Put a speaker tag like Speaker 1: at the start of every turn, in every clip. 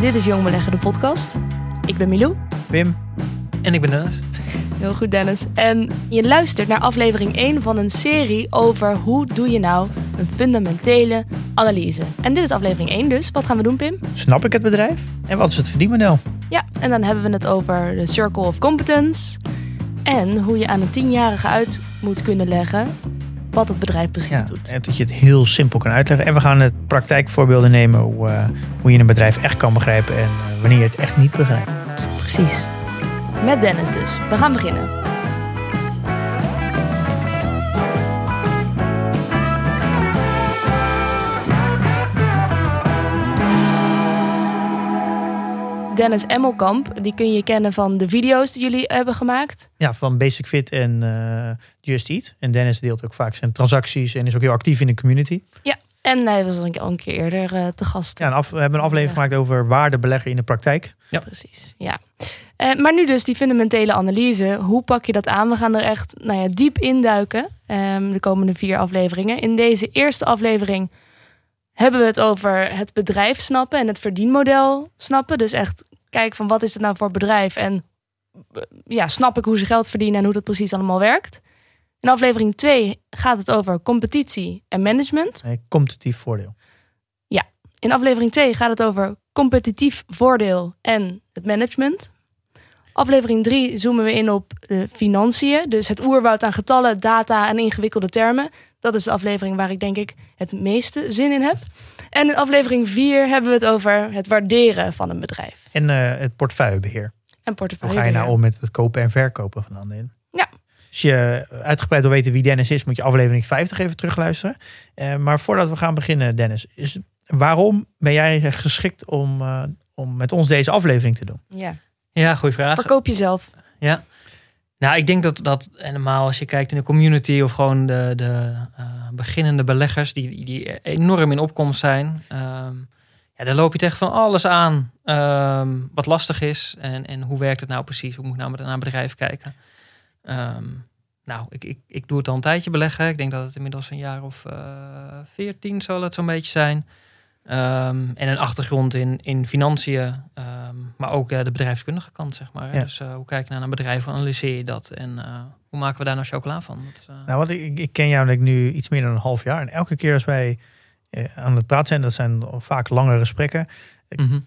Speaker 1: Dit is Jong Beleggen, de podcast. Ik ben Milou.
Speaker 2: Wim.
Speaker 3: En ik ben Dennis.
Speaker 1: Heel goed, Dennis. En je luistert naar aflevering 1 van een serie over hoe doe je nou een fundamentele analyse. En dit is aflevering 1 dus. Wat gaan we doen, Pim?
Speaker 2: Snap ik het bedrijf? En wat is het verdienmodel?
Speaker 1: Ja, en dan hebben we het over de Circle of Competence. En hoe je aan een tienjarige uit moet kunnen leggen wat het bedrijf precies
Speaker 2: Ja,
Speaker 1: doet.
Speaker 2: en dat je het heel simpel kan uitleggen. En we gaan het praktijkvoorbeelden nemen hoe, eh, hoe je een bedrijf echt kan begrijpen en eh, wanneer je het echt niet begrijpt.
Speaker 1: Precies. Met Dennis dus. We gaan beginnen. Dennis Emmelkamp, die kun je kennen van de video's die jullie hebben gemaakt.
Speaker 2: Ja, van Basic Fit en eh, Just Eat. En Dennis deelt ook vaak zijn transacties en is ook heel actief in de community.
Speaker 1: En hij was al een- keer eerder eh, te gast.
Speaker 2: Ja, af, we hebben een aflevering gemaakt over waarde beleggen in de praktijk.
Speaker 3: Ja.
Speaker 1: Precies, ja. Eh, maar nu dus die fundamentele analyse. Hoe pak je dat aan? We gaan er echt nou ja, diep induiken ehm, de komende vier afleveringen. In deze eerste aflevering hebben we het over het bedrijf snappen en het verdienmodel snappen. Dus echt kijken van wat is het nou voor bedrijf en eh, ja, snap ik hoe ze geld verdienen en hoe dat precies allemaal werkt. In aflevering 2 gaat het over competitie en management.
Speaker 2: Nee, competitief voordeel.
Speaker 1: In aflevering 2 gaat het over competitief voordeel en het management. Aflevering 3 zoomen we in op de financiën. Dus het oerwoud aan getallen, data en ingewikkelde termen. Dat is de aflevering waar ik denk ik het meeste zin in heb. En in aflevering 4 hebben we het over het waarderen van een bedrijf.
Speaker 2: En eh, het portefeuillebeheer.
Speaker 1: En
Speaker 2: Hoe
Speaker 1: portefeuille.
Speaker 2: ga je nou om met het kopen en verkopen van aandelen?
Speaker 1: Ja.
Speaker 2: Als je uitgebreid wil weten wie Dennis is, moet je aflevering 50 even terugluisteren. Eh, maar voordat we gaan beginnen, Dennis, is, waarom ben jij geschikt om, eh, om met ons deze aflevering te doen?
Speaker 1: Ja.
Speaker 3: Ja, goede vraag.
Speaker 1: Verkoop jezelf.
Speaker 3: Nou, ik denk dat dat helemaal als je kijkt in de community of gewoon de, de eh, beginnende beleggers die, die enorm in opkomst zijn. ehm, ja, daar loop je tegen van alles aan ehm, wat lastig is. En, en hoe werkt het nou precies? Hoe moet ik nou met een bedrijf kijken? Ehm, nou, ik, ik, ik doe het al een tijdje beleggen. Ik denk dat het inmiddels een jaar of veertien zal het zo'n beetje zijn. Ehm, en een achtergrond in, in financiën, ehm, maar ook eh, de bedrijfskundige kant, zeg maar.
Speaker 2: Ja.
Speaker 3: Dus eh, hoe kijk je naar een bedrijf, hoe analyseer je dat en eh, hoe maken we daar nou chocola van? Dat,
Speaker 2: Nou, want ik, ik ken jou denk ik nu iets meer dan een half jaar. En elke keer als wij aan het praten zijn, dat zijn vaak langere gesprekken,
Speaker 3: mhm.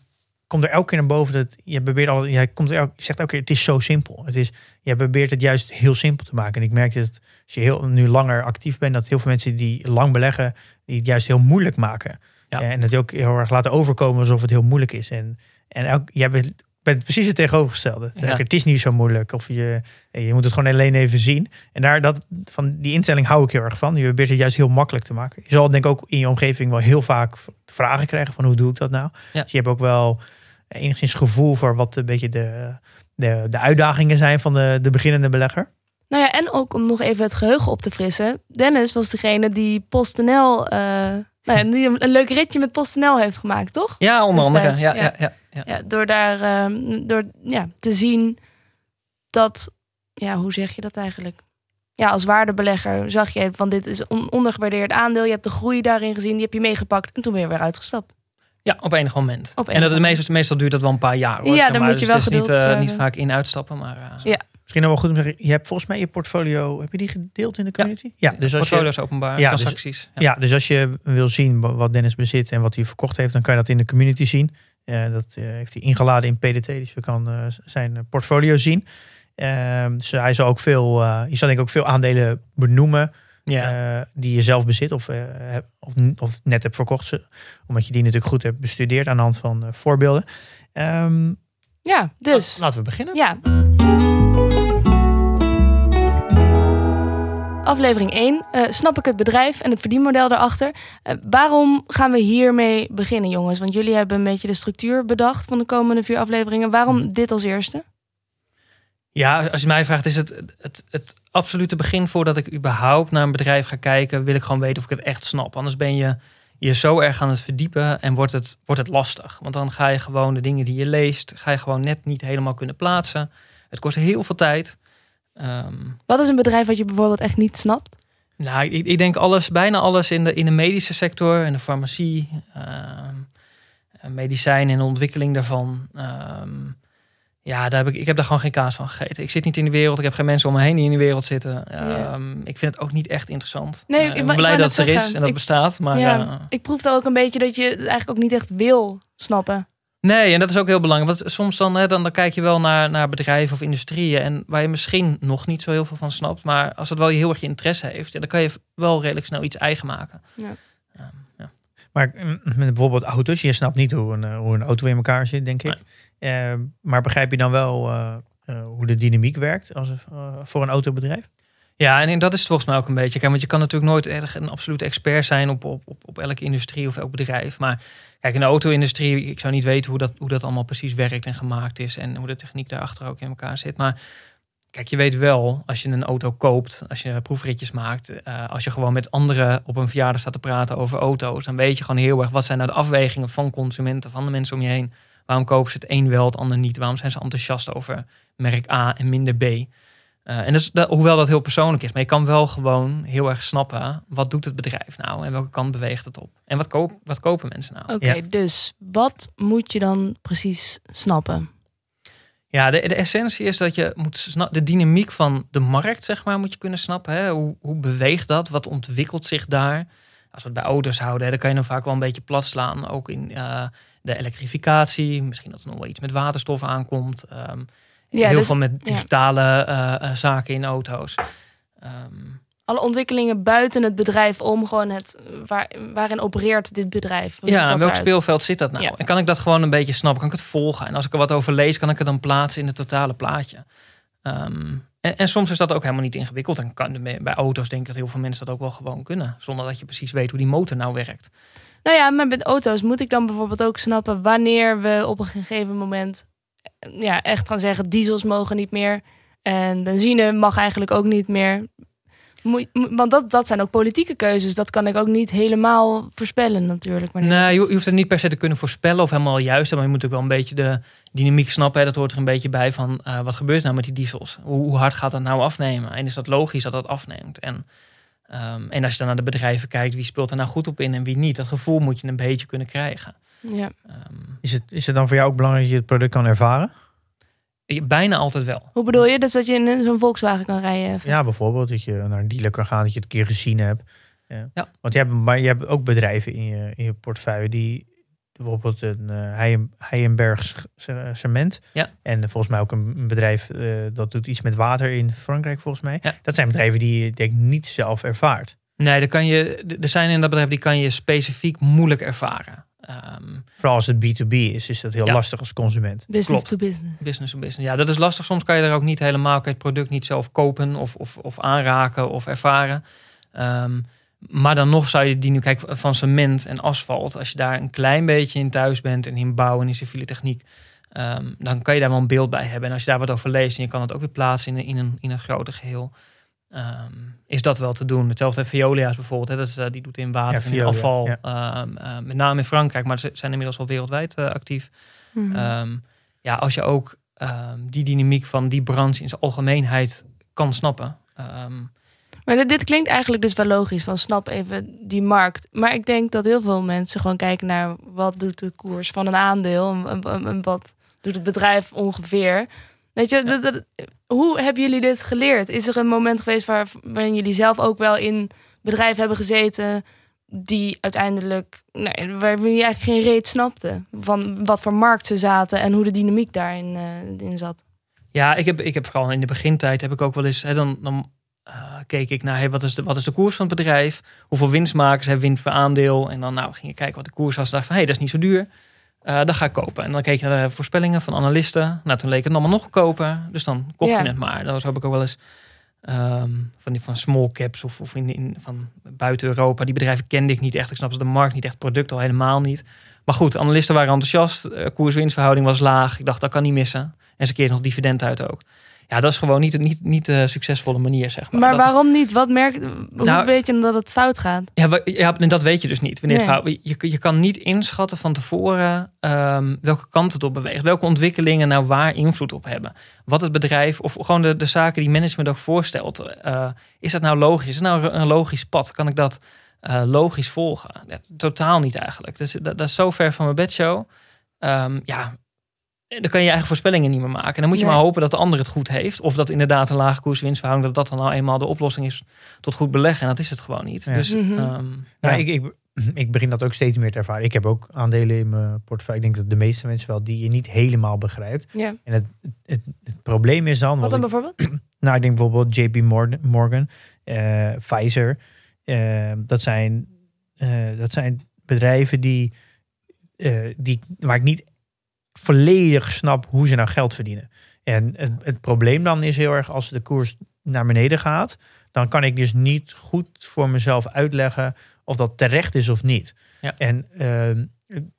Speaker 2: komt er elke keer naar boven dat je probeert al, jij komt er elke, je zegt elke keer, het is zo simpel. Het is, je probeert het juist heel simpel te maken. En ik merk dat als je heel, nu langer actief bent, dat heel veel mensen die lang beleggen, die het juist heel moeilijk maken.
Speaker 3: Ja.
Speaker 2: En het ook heel erg laten overkomen alsof het heel moeilijk is. En, en elk, jij bent, bent precies het tegenovergestelde. Het is Het niet zo moeilijk. Of je, je moet het gewoon alleen even zien. En daar, dat, van die instelling hou ik heel erg van. Je probeert het juist heel makkelijk te maken. Je zal denk ik ook in je omgeving wel heel vaak vragen krijgen van hoe doe ik dat nou?
Speaker 3: Ja.
Speaker 2: Dus je hebt ook wel enigszins gevoel voor wat een beetje de, de, de uitdagingen zijn van de, de beginnende belegger.
Speaker 1: Nou ja, en ook om nog even het geheugen op te frissen. Dennis was degene die PostNL, eh nou ja, die een, een leuk ritje met PostNL heeft gemaakt, toch?
Speaker 3: Ja, onder andere. Ja,
Speaker 1: ja.
Speaker 3: ja. Ja, ja.
Speaker 1: Door daar ehm, door, ja, te zien dat, ja, hoe zeg je dat eigenlijk? Ja, als waardebelegger zag je van dit is een ondergewaardeerd aandeel. Je hebt de groei daarin gezien, die heb je meegepakt en toen ben je weer uitgestapt.
Speaker 3: Ja, op enig moment.
Speaker 1: Op
Speaker 3: en dat het
Speaker 1: moment.
Speaker 3: meestal, meestal duurt dat wel een paar jaar. Hoor,
Speaker 1: Ja, dan
Speaker 3: maar.
Speaker 1: moet je
Speaker 3: Dus
Speaker 1: wel
Speaker 3: het niet, eh,
Speaker 1: hebben.
Speaker 3: niet vaak in uitstappen, maar uh,
Speaker 1: Ja.
Speaker 2: Misschien nog wel goed om te zeggen, je hebt volgens mij je portfolio, heb je die gedeeld in de community? Ja, dus als je,
Speaker 3: portfolio's openbaar,
Speaker 2: Ja, dus-
Speaker 3: transacties. Ja.
Speaker 2: Ja, dus als je wil zien wa- wat Dennis bezit en wat hij verkocht heeft, dan kan je dat in de community zien. Eh, dat eh, heeft hij ingeladen in PDT, dus je kan eh, zijn portfolio zien. Ehm, dus hij zal ook veel, eh, je zal denk ik ook veel aandelen benoemen
Speaker 3: Ja.
Speaker 2: eh, die je zelf bezit of, eh, of, of net hebt verkocht. ze- Omdat je die natuurlijk goed hebt bestudeerd aan de hand van eh, voorbeelden. Ehm,
Speaker 1: Ja, dus.
Speaker 2: Laten we beginnen.
Speaker 1: Ja. aflevering 1 eh, snap ik het bedrijf en het verdienmodel daarachter. Waarom gaan we hiermee beginnen, jongens? Want jullie hebben een beetje de structuur bedacht van de komende vier afleveringen. Waarom dit als eerste?
Speaker 3: Ja, als je mij vraagt, is het, het het absolute begin voordat ik überhaupt naar een bedrijf ga kijken, wil ik gewoon weten of ik het echt snap. Anders ben je je zo erg aan het verdiepen en wordt het, wordt het lastig. Want dan ga je gewoon de dingen die je leest, ga je gewoon net niet helemaal kunnen plaatsen. Het kost heel veel tijd. Ehm,
Speaker 1: Wat is een bedrijf wat je bijvoorbeeld echt niet snapt?
Speaker 3: nou, ik, ik denk alles, bijna alles in de, in de medische sector, in de farmacie, ehm, medicijn en de ontwikkeling daarvan. Ehm, ja, daar heb ik, ik heb daar gewoon geen kaas van gegeten. Ik zit niet in de wereld, ik heb geen mensen om me heen die in de wereld zitten.
Speaker 1: Ja.
Speaker 3: Ehm, ik vind het ook niet echt interessant.
Speaker 1: Nee,
Speaker 3: Eh,
Speaker 1: ik
Speaker 3: ben blij dat het er is en dat
Speaker 1: ik-
Speaker 3: bestaat. Maar
Speaker 1: Ja.
Speaker 3: eh,
Speaker 1: Ik proefde ook een beetje dat je het eigenlijk ook niet echt wil snappen.
Speaker 3: Nee, en dat is ook heel belangrijk. Want soms dan, hè, dan, dan kijk je wel naar, naar bedrijven of industrieën. En waar je misschien nog niet zo heel veel van snapt. Maar als het wel heel erg je interesse heeft, ja, dan kan je wel redelijk snel iets eigen maken.
Speaker 1: Ja.
Speaker 3: Ehm, ja.
Speaker 2: Maar mm, met bijvoorbeeld auto's, je snapt niet hoe een, eh, hoe een auto in elkaar zit, denk ik. Eh, maar begrijp je dan wel eh, eh, hoe de dynamiek werkt als, eh, voor een autobedrijf?
Speaker 3: Ja, en dat is volgens mij ook een beetje. Kijk, want je kan natuurlijk nooit erg een absolute expert zijn op, op, op, elke industrie of elk bedrijf. Maar kijk, in de auto-industrie, ik zou niet weten hoe dat, hoe dat allemaal precies werkt en gemaakt is. En hoe de techniek daarachter ook in elkaar zit. Maar kijk, je weet wel, als je een auto koopt, als je proefritjes maakt, als je gewoon met anderen op een verjaardag staat te praten over auto's, dan weet je gewoon heel erg wat zijn nou de afwegingen van consumenten, van de mensen om je heen. Waarom kopen ze het een wel, het ander niet? Waarom zijn ze enthousiast over merk A en minder B? Eh, en dus, dat, hoewel dat heel persoonlijk is, maar je kan wel gewoon heel erg snappen wat doet het bedrijf nou en welke kant beweegt het op en wat, koop, wat kopen mensen nou?
Speaker 1: Oké,
Speaker 2: Ja.
Speaker 1: dus wat moet je dan precies snappen?
Speaker 3: Ja, de, de essentie is dat je moet de dynamiek van de markt, zeg maar, moet je kunnen snappen. Hè? Hoe, hoe beweegt dat? Wat ontwikkelt zich daar? Als we het bij auto's houden, hè, dan kan je dan vaak wel een beetje plat slaan. Ook in eh, de elektrificatie, misschien dat er nog wel iets met waterstof aankomt. Ehm,
Speaker 1: Ja,
Speaker 3: heel
Speaker 1: dus-
Speaker 3: veel met digitale eh, eh, zaken in auto's. Ehm,
Speaker 1: Alle ontwikkelingen buiten het bedrijf om, gewoon het, waar, waarin opereert dit bedrijf? Hoe
Speaker 3: Ja, in welk speelveld zit dat nou?
Speaker 1: Ja.
Speaker 3: En kan ik dat gewoon een beetje snappen? Kan ik het volgen? En als ik er wat over lees, kan ik het dan plaatsen in het totale plaatje. Ehm, en, en soms is dat ook helemaal niet ingewikkeld. En kan, bij auto's denk ik dat heel veel mensen dat ook wel gewoon kunnen. Zonder dat je precies weet hoe die motor nou werkt.
Speaker 1: Nou ja, maar met auto's moet ik dan bijvoorbeeld ook snappen wanneer we op een gegeven moment eh, ja, echt gaan zeggen diesels mogen niet meer en benzine mag eigenlijk ook niet meer. Want dat, dat zijn ook politieke keuzes. Dat kan ik ook niet helemaal voorspellen natuurlijk.
Speaker 3: Nee, je hoeft het niet per se te kunnen voorspellen of helemaal juist. Maar je moet ook wel een beetje de dynamiek snappen. Hè. Dat hoort er een beetje bij van eh, wat gebeurt nou met die diesels? Hoe, hoe hard gaat dat nou afnemen? En is dat logisch dat dat afneemt? En, ehm, en als je dan naar de bedrijven kijkt, wie speelt er nou goed op in en wie niet? Dat gevoel moet je een beetje kunnen krijgen.
Speaker 1: Ja.
Speaker 3: Ehm,
Speaker 2: Is het, is het dan voor jou ook belangrijk dat je het product kan ervaren?
Speaker 3: bijna altijd wel.
Speaker 1: Hoe bedoel je? Dus dat je in een- zo'n Volkswagen kan rijden?
Speaker 2: Ja, bijvoorbeeld dat je naar een dealer kan gaan, dat je het een keer gezien hebt. Ja.
Speaker 3: Ja.
Speaker 2: Want je hebt, maar je hebt ook bedrijven in je, in je portefeuille die bijvoorbeeld een uh, cement.
Speaker 3: Ja.
Speaker 2: En volgens mij ook een, bedrijf eh, dat doet iets met water in Frankrijk volgens mij.
Speaker 3: Ja.
Speaker 2: Dat zijn bedrijven die je denk ik niet zelf ervaart.
Speaker 3: Nee, dan kan je, er zijn in dat bedrijf die kan je specifiek moeilijk ervaren. Ehm,
Speaker 2: Vooral als het B2B is, is dat heel
Speaker 3: Ja.
Speaker 2: lastig als consument.
Speaker 1: Business
Speaker 3: klopt.
Speaker 1: to business.
Speaker 3: business to business. Ja, dat is lastig. Soms kan je er ook niet helemaal kan je het product niet zelf kopen of, of, of aanraken of ervaren. Ehm, maar dan nog zou je die nu kijken van cement en asfalt. Als je daar een klein beetje in thuis bent en in bouw en in civiele techniek, ehm, dan kan je daar wel een beeld bij hebben. En als je daar wat over leest en je kan het ook weer plaatsen in, een- in, een, in een groter geheel, ehm, is dat wel te doen. Hetzelfde Veolia's bijvoorbeeld. Hè, dat is, eh, die doet in water
Speaker 2: Ja,
Speaker 3: en in
Speaker 2: Veolia,
Speaker 3: afval.
Speaker 2: ja.
Speaker 3: ehm, eh, met name in Frankrijk, maar ze zijn inmiddels wel wereldwijd eh, actief.
Speaker 1: Mhm.
Speaker 3: Ehm, ja, als je ook ehm, die dynamiek van die branche in zijn algemeenheid kan snappen. Ehm,
Speaker 1: Maar dit, dit klinkt eigenlijk dus wel logisch. Van snap even die markt. Maar ik denk dat heel veel mensen gewoon kijken naar wat doet de koers van een aandeel. En, en- en wat doet het bedrijf ongeveer. Weet je, dat- dat- hoe hebben jullie dit geleerd? Is er een moment geweest waar, waarin jullie zelf ook wel in bedrijven hebben gezeten die uiteindelijk, nee, waar jullie eigenlijk geen reet snapten van wat voor markt ze zaten en hoe de dynamiek daarin eh, in zat?
Speaker 3: ja, ik heb, ik heb vooral in de begintijd heb ik ook wel eens, hè, dan, dan eh, keek ik naar hey, wat, is de, wat is de koers van het bedrijf? Hoeveel winst maken ze? Hebben winst per aandeel? En dan nou, ging ik kijken wat de koers was. dacht van hé, hey, dat is niet zo duur. Eh dan ga ik kopen. En dan keek je naar de voorspellingen van analisten. Nou, toen leek het allemaal nog goedkoper. Dus dan kocht je het maar. Dat heb ik ook wel eens Ehm, van, die, van small caps of, of in, in, van buiten Europa. Die bedrijven kende ik niet echt. Ik snap ze de markt niet echt, product al helemaal niet. Maar goed, analisten waren enthousiast. Uh, Koers-winstverhouding was laag. Ik dacht, dat kan niet missen. En ze keert nog dividend uit ook. Ja, dat is gewoon niet, niet, niet de succesvolle manier, zeg maar.
Speaker 1: Maar
Speaker 3: Dat is-
Speaker 1: waarom niet? Wat merk, hoe
Speaker 3: Nou,
Speaker 1: weet je dat het fout gaat?
Speaker 3: Ja, ja, en dat weet je dus niet. Wanneer het fout- je, je kan niet inschatten van tevoren ehm, welke kant het op beweegt. Welke ontwikkelingen nou waar invloed op hebben. Wat het bedrijf of gewoon de, de zaken die management ook voorstelt. eh, is dat nou logisch? Is nou een logisch pad? Kan ik dat eh, logisch volgen? Ja, totaal niet eigenlijk. Dus dat, dat is zo ver van mijn bedshow. Ehm, ja, dan kan je je eigen voorspellingen niet meer maken. En dan moet je
Speaker 1: Nee.
Speaker 3: maar hopen dat de ander het goed heeft. Of dat inderdaad een lage koers-winstverhouding... dat dat dan nou eenmaal de oplossing is tot goed beleggen. En dat is het gewoon niet.
Speaker 2: Ja.
Speaker 3: Dus
Speaker 1: Mhm.
Speaker 3: ehm,
Speaker 2: Nou,
Speaker 3: ja.
Speaker 2: ik, ik, ik begin dat ook steeds meer te ervaren. Ik heb ook aandelen in mijn portefeuille. Ik denk dat de meeste mensen wel die je niet helemaal begrijpt.
Speaker 1: Ja.
Speaker 2: En het, het, het probleem is dan.
Speaker 1: Wat
Speaker 2: wat
Speaker 1: dan
Speaker 2: ik-
Speaker 1: bijvoorbeeld?
Speaker 2: nou, ik denk bijvoorbeeld JP Morgan, eh, Pfizer. eh, dat, zijn, eh, dat zijn bedrijven die, eh, die, waar ik niet volledig snap hoe ze nou geld verdienen. En het, het probleem dan is heel erg als de koers naar beneden gaat, dan kan ik dus niet goed voor mezelf uitleggen of dat terecht is of niet.
Speaker 3: Ja.
Speaker 2: En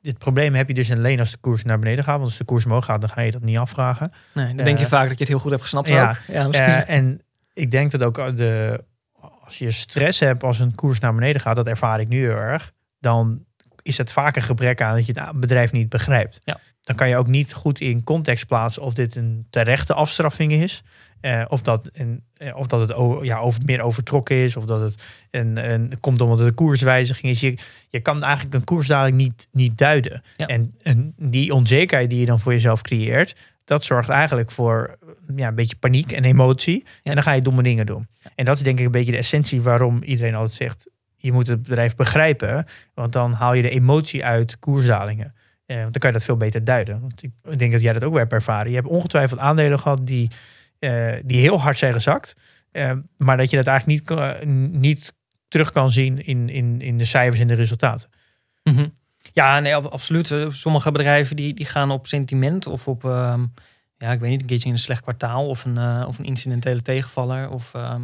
Speaker 2: het probleem heb je dus alleen als de koers naar beneden gaat. Want als de koers omhoog gaat, dan ga je dat niet afvragen.
Speaker 3: Nee, dan denk je
Speaker 2: Eh,
Speaker 3: vaak dat je het heel goed hebt gesnapt
Speaker 2: ja.
Speaker 3: ook. Ja.
Speaker 2: Eh, en ik denk dat ook de, als je stress hebt als een koers naar beneden gaat, dat ervaar ik nu heel erg, dan is het vaak een gebrek aan dat je het bedrijf niet begrijpt.
Speaker 3: Ja.
Speaker 2: Dan kan je ook niet goed in context plaatsen of dit een terechte afstraffing is. eh, of, dat een, eh, of dat het over, ja, over, meer overtrokken is. Of dat het een, een, komt omdat het een koerswijziging is. Je, je kan eigenlijk een koersdaling niet, niet duiden.
Speaker 3: Ja.
Speaker 2: En, en die onzekerheid die je dan voor jezelf creëert, dat zorgt eigenlijk voor ja, een beetje paniek en emotie.
Speaker 3: Ja.
Speaker 2: En dan ga je domme dingen doen. En dat is denk ik een beetje de essentie waarom iedereen altijd zegt... je moet het bedrijf begrijpen, want dan haal je de emotie uit koersdalingen. Eh, dan kan je dat veel beter duiden. Want ik denk dat jij dat ook wel hebt ervaren. Je hebt ongetwijfeld aandelen gehad die, eh, die heel hard zijn gezakt. eh, maar dat je dat eigenlijk niet, niet terug kan zien in, in, in de cijfers en de resultaten.
Speaker 3: Mhm. Ja, nee, ab- absoluut. Sommige bedrijven die, die gaan op sentiment of op, ehm, ja, ik weet niet, een keertje in een slecht kwartaal of een, of een incidentele tegenvaller of, ehm,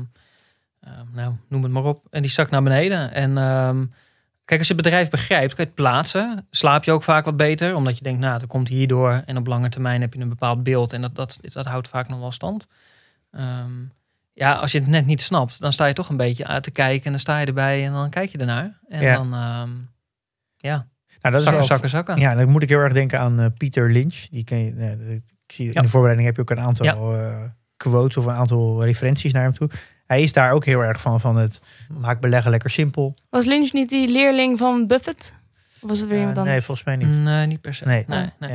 Speaker 3: ehm, nou, noem het maar op. En die zakt naar beneden. En kijk, als je het bedrijf begrijpt, kan je het plaatsen. Slaap je ook vaak wat beter, omdat je denkt, nou, dat komt hierdoor. En op lange termijn heb je een bepaald beeld en dat, dat, dat houdt vaak nog wel stand. Ehm, ja, als je het net niet snapt, dan sta je toch een beetje uit te kijken en dan sta je erbij en dan kijk je ernaar. En
Speaker 2: Ja.
Speaker 3: dan, ehm, ja,
Speaker 2: Nou, dat is
Speaker 3: zakken,
Speaker 2: wel
Speaker 3: zakken, zakken.
Speaker 2: Ja, dan moet ik heel erg denken aan eh, Pieter Lynch. Die ken je, nee, ik zie,
Speaker 3: Ja.
Speaker 2: In de voorbereiding heb je ook een aantal eh, quotes of een aantal referenties naar hem toe. Hij is daar ook heel erg van, van het maak beleggen lekker simpel.
Speaker 1: Was Lynch niet die leerling van Buffett? Of was het weer
Speaker 2: Eh,
Speaker 1: iemand
Speaker 2: nee,
Speaker 1: anders?
Speaker 2: volgens mij niet.
Speaker 3: Nee, niet per se.
Speaker 2: Nee.
Speaker 3: nee, nee.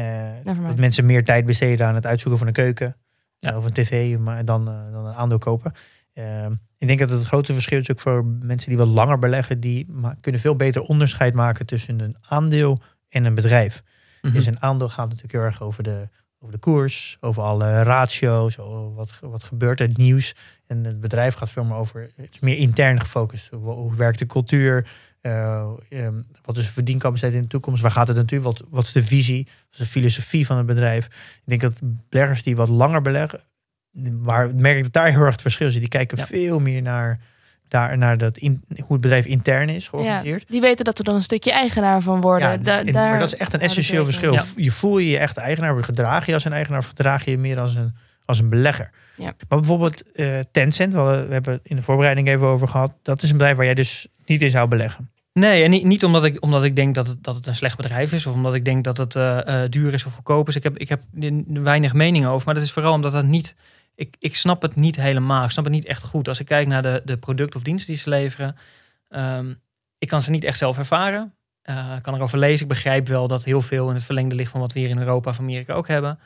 Speaker 2: Eh, dat mensen meer tijd besteden aan het uitzoeken van een keuken
Speaker 3: Ja.
Speaker 2: eh, of een tv maar dan, dan een aandeel kopen. Eh, ik denk dat het grote verschil is ook voor mensen die wat langer beleggen. Die kunnen veel beter onderscheid maken tussen een aandeel en een bedrijf.
Speaker 3: Mhm.
Speaker 2: Dus een aandeel gaat natuurlijk heel erg over de, over de koers, over alle ratio's, over wat, wat gebeurt er, het nieuws. En het bedrijf gaat veel meer over, het is meer intern gefocust. Hoe, werkt de cultuur? Eh, ehm, wat is de verdiencapaciteit in de toekomst? Waar gaat het naartoe? Wat, wat is de visie? Wat is de filosofie van het bedrijf? Ik denk dat beleggers die wat langer beleggen, waar merk ik dat daar heel erg het verschil zit. Die kijken
Speaker 3: Ja.
Speaker 2: veel meer naar, daar, naar dat in, hoe het bedrijf intern is
Speaker 1: Ja,
Speaker 2: georganiseerd.
Speaker 1: die weten dat we er een stukje eigenaar van worden.
Speaker 2: Ja,
Speaker 1: Da-
Speaker 2: en-
Speaker 1: daar
Speaker 2: maar dat is echt een
Speaker 1: ze
Speaker 2: essentieel verschil. Je voel je je echt eigenaar, gedraag je als een eigenaar of gedraag je je meer als een, als een belegger.
Speaker 1: Ja.
Speaker 2: Maar bijvoorbeeld eh, Tencent, we, hadden- we hebben het in de voorbereiding even over gehad. Dat is een bedrijf waar jij dus niet in zou beleggen.
Speaker 3: Nee, en niet, niet omdat, ik, omdat ik denk dat het, dat het een slecht bedrijf is. Of omdat ik denk dat het eh, eh, duur is of goedkoop is. Ik heb, ik heb er weinig mening over. Maar dat is vooral omdat dat niet... Ik, ik snap het niet helemaal. Ik snap het niet echt goed. Als ik kijk naar de, de producten of diensten die ze leveren. ehm, ik kan ze niet echt zelf ervaren. Eh, ik kan erover lezen. Ik begrijp wel dat heel veel in het verlengde ligt van wat we hier in Europa of Amerika ook hebben.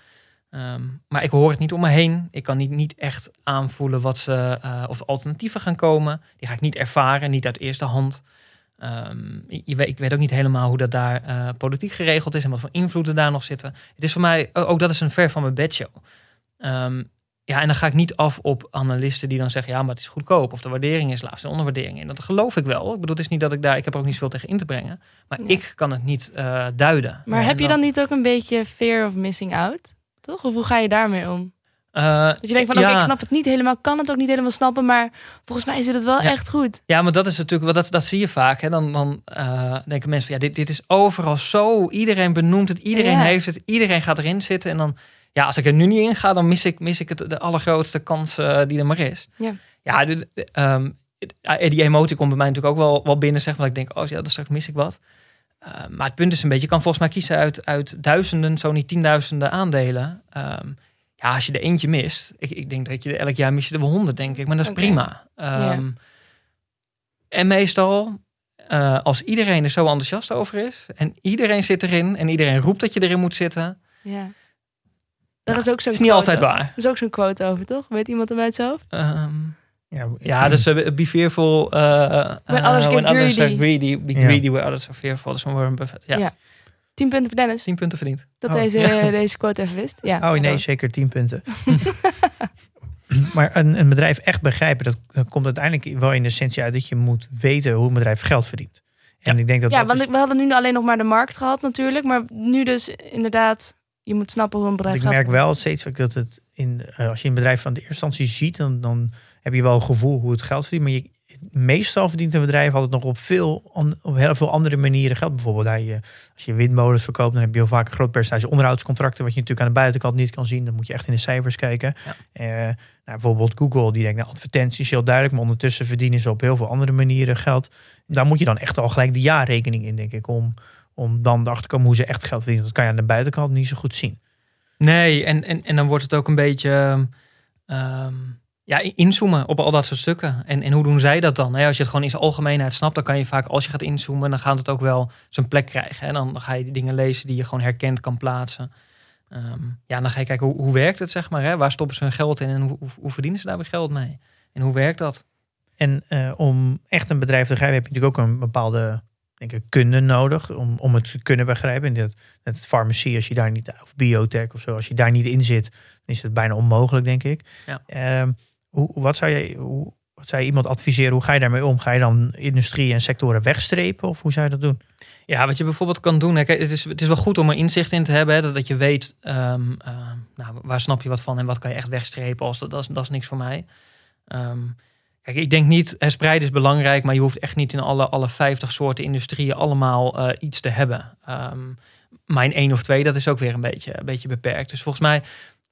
Speaker 3: Ehm, maar ik hoor het niet om me heen. Ik kan niet, niet echt aanvoelen wat ze, eh, of alternatieven gaan komen. Die ga ik niet ervaren, niet uit eerste hand. Ehm, je weet, ik weet ook niet helemaal hoe dat daar eh, politiek geregeld is en wat voor invloeden daar nog zitten. Het is voor mij, ook dat is een ver van mijn bedshow. Ehm, ja, en dan ga ik niet af op analisten die dan zeggen, ja, maar het is goedkoop of de waardering is laag, de onderwaardering. En dat geloof ik wel. Ik bedoel, het is niet dat ik daar, ik heb er ook niet zoveel tegen in te brengen, maar ik kan het niet eh, duiden.
Speaker 1: Maar
Speaker 3: En
Speaker 1: heb je dan niet ook een beetje fear of missing out? Toch? Of hoe ga je daarmee om?
Speaker 3: Eh,
Speaker 1: Dus je denkt van, oké,
Speaker 3: ja.
Speaker 1: ik snap het niet helemaal, kan het ook niet helemaal snappen, maar volgens mij zit het wel
Speaker 3: Ja.
Speaker 1: echt goed.
Speaker 3: Ja, maar dat is natuurlijk, dat, dat zie je vaak. Hè? Dan, dan eh, denken mensen van ja, dit, dit is overal zo. Iedereen benoemt het, iedereen
Speaker 1: Ja.
Speaker 3: heeft het, iedereen gaat erin zitten. En dan, ja, als ik er nu niet in ga, dan mis ik, mis ik het, de allergrootste kans eh, die er maar is.
Speaker 1: Ja.
Speaker 3: ja de, de, ehm, ja, die emotie komt bij mij natuurlijk ook wel, wel binnen, zeg maar. Dat ik denk, oh ja, dan straks mis ik wat. Eh, maar het punt is een beetje, je kan volgens mij kiezen uit, uit duizenden, zo niet tienduizenden aandelen. Ehm, ja, als je er eentje mist, ik, ik denk dat je elk jaar mis je er wel honderd, denk ik. Maar dat is prima. Ehm, En meestal, eh, als iedereen er zo enthousiast over is en iedereen zit erin en iedereen roept dat je erin moet zitten,
Speaker 1: Ja. Dat is ook zo'n
Speaker 3: is niet altijd waar.
Speaker 1: Er is ook zo'n quote over, toch? Weet iemand hem uit zijn hoofd?
Speaker 3: Ehm,
Speaker 2: Ja,
Speaker 3: ja, dus uh, be fearful uh,
Speaker 1: When others get
Speaker 3: others are
Speaker 1: greedy.
Speaker 3: greedy. Be
Speaker 2: Ja.
Speaker 3: greedy where others are fearful. Dat is van Warren Buffett. Ja,
Speaker 1: Ja. Tien punten voor Dennis.
Speaker 3: 10 punten verdiend.
Speaker 1: Dat
Speaker 2: Oh,
Speaker 1: deze,
Speaker 3: ja.
Speaker 1: deze quote even wist. Ja,
Speaker 2: Oh nee, zeker 10 punten. maar een, een bedrijf echt begrijpen, dat, dat komt uiteindelijk wel in de essentie uit dat je moet weten hoe een bedrijf geld verdient. En ik denk dat
Speaker 1: Ja,
Speaker 2: dat
Speaker 1: want
Speaker 2: is-
Speaker 1: we hadden nu alleen nog maar de markt gehad natuurlijk. Maar nu dus inderdaad, je moet snappen hoe een bedrijf
Speaker 2: Want ik
Speaker 1: gaat.
Speaker 2: merk wel steeds dat het in, eh, als je een bedrijf van de eerste instantie ziet, dan, dan heb je wel een gevoel hoe het geld verdient. Maar je, meestal verdient een bedrijf altijd nog op, veel, op heel veel andere manieren geld. Bijvoorbeeld als je windmolens verkoopt, dan heb je heel vaak een groot percentage onderhoudscontracten, wat je natuurlijk aan de buitenkant niet kan zien. Dan moet je echt in de cijfers kijken. Eh, nou, bijvoorbeeld Google, die denkt, nou, advertenties is heel duidelijk, maar ondertussen verdienen ze op heel veel andere manieren geld. Daar moet je dan echt al gelijk de jaarrekening in, denk ik, om, om dan erachter te komen hoe ze echt geld verdienen. Dat kan je aan de buitenkant niet zo goed zien.
Speaker 3: Nee, en, en, en dan wordt het ook een beetje ehm, ja, inzoomen op al dat soort stukken. En, en hoe doen zij dat dan? Als je het gewoon in zijn algemeenheid snapt, dan kan je vaak, als je gaat inzoomen, dan gaat het ook wel zijn plek krijgen. En dan ga je dingen lezen die je gewoon herkend kan plaatsen. Ehm, ja, dan ga je kijken hoe, hoe werkt het, zeg maar. Hè? Waar stoppen ze hun geld in en hoe, hoe, verdienen ze daar weer geld mee? En hoe werkt dat?
Speaker 2: En eh, om echt een bedrijf te begrijpen, heb je natuurlijk ook een bepaalde denk ik, kunde nodig om, om het te kunnen begrijpen. En dat, het farmacie, als je daar niet, of biotech of zo, als je daar niet in zit, dan is het bijna onmogelijk, denk ik.
Speaker 3: Ja.
Speaker 2: Ehm, hoe, wat, zou je, hoe, wat zou iemand adviseren? Hoe ga je daarmee om? Ga je dan industrie en sectoren wegstrepen? Of hoe zou je dat doen?
Speaker 3: Ja, wat je bijvoorbeeld kan doen. Kijk, het, is, het is wel goed om er inzicht in te hebben. Dat, je weet, ehm, ehm, nou, waar snap je wat van en wat kan je echt wegstrepen als dat, dat, is, niks voor mij. Ehm, kijk, ik denk niet, hè, spreiden is belangrijk, maar je hoeft echt niet in alle, alle 50 soorten industrieën allemaal eh, iets te hebben. Maar in één of twee, dat is ook weer een beetje, een beetje beperkt. Dus volgens mij,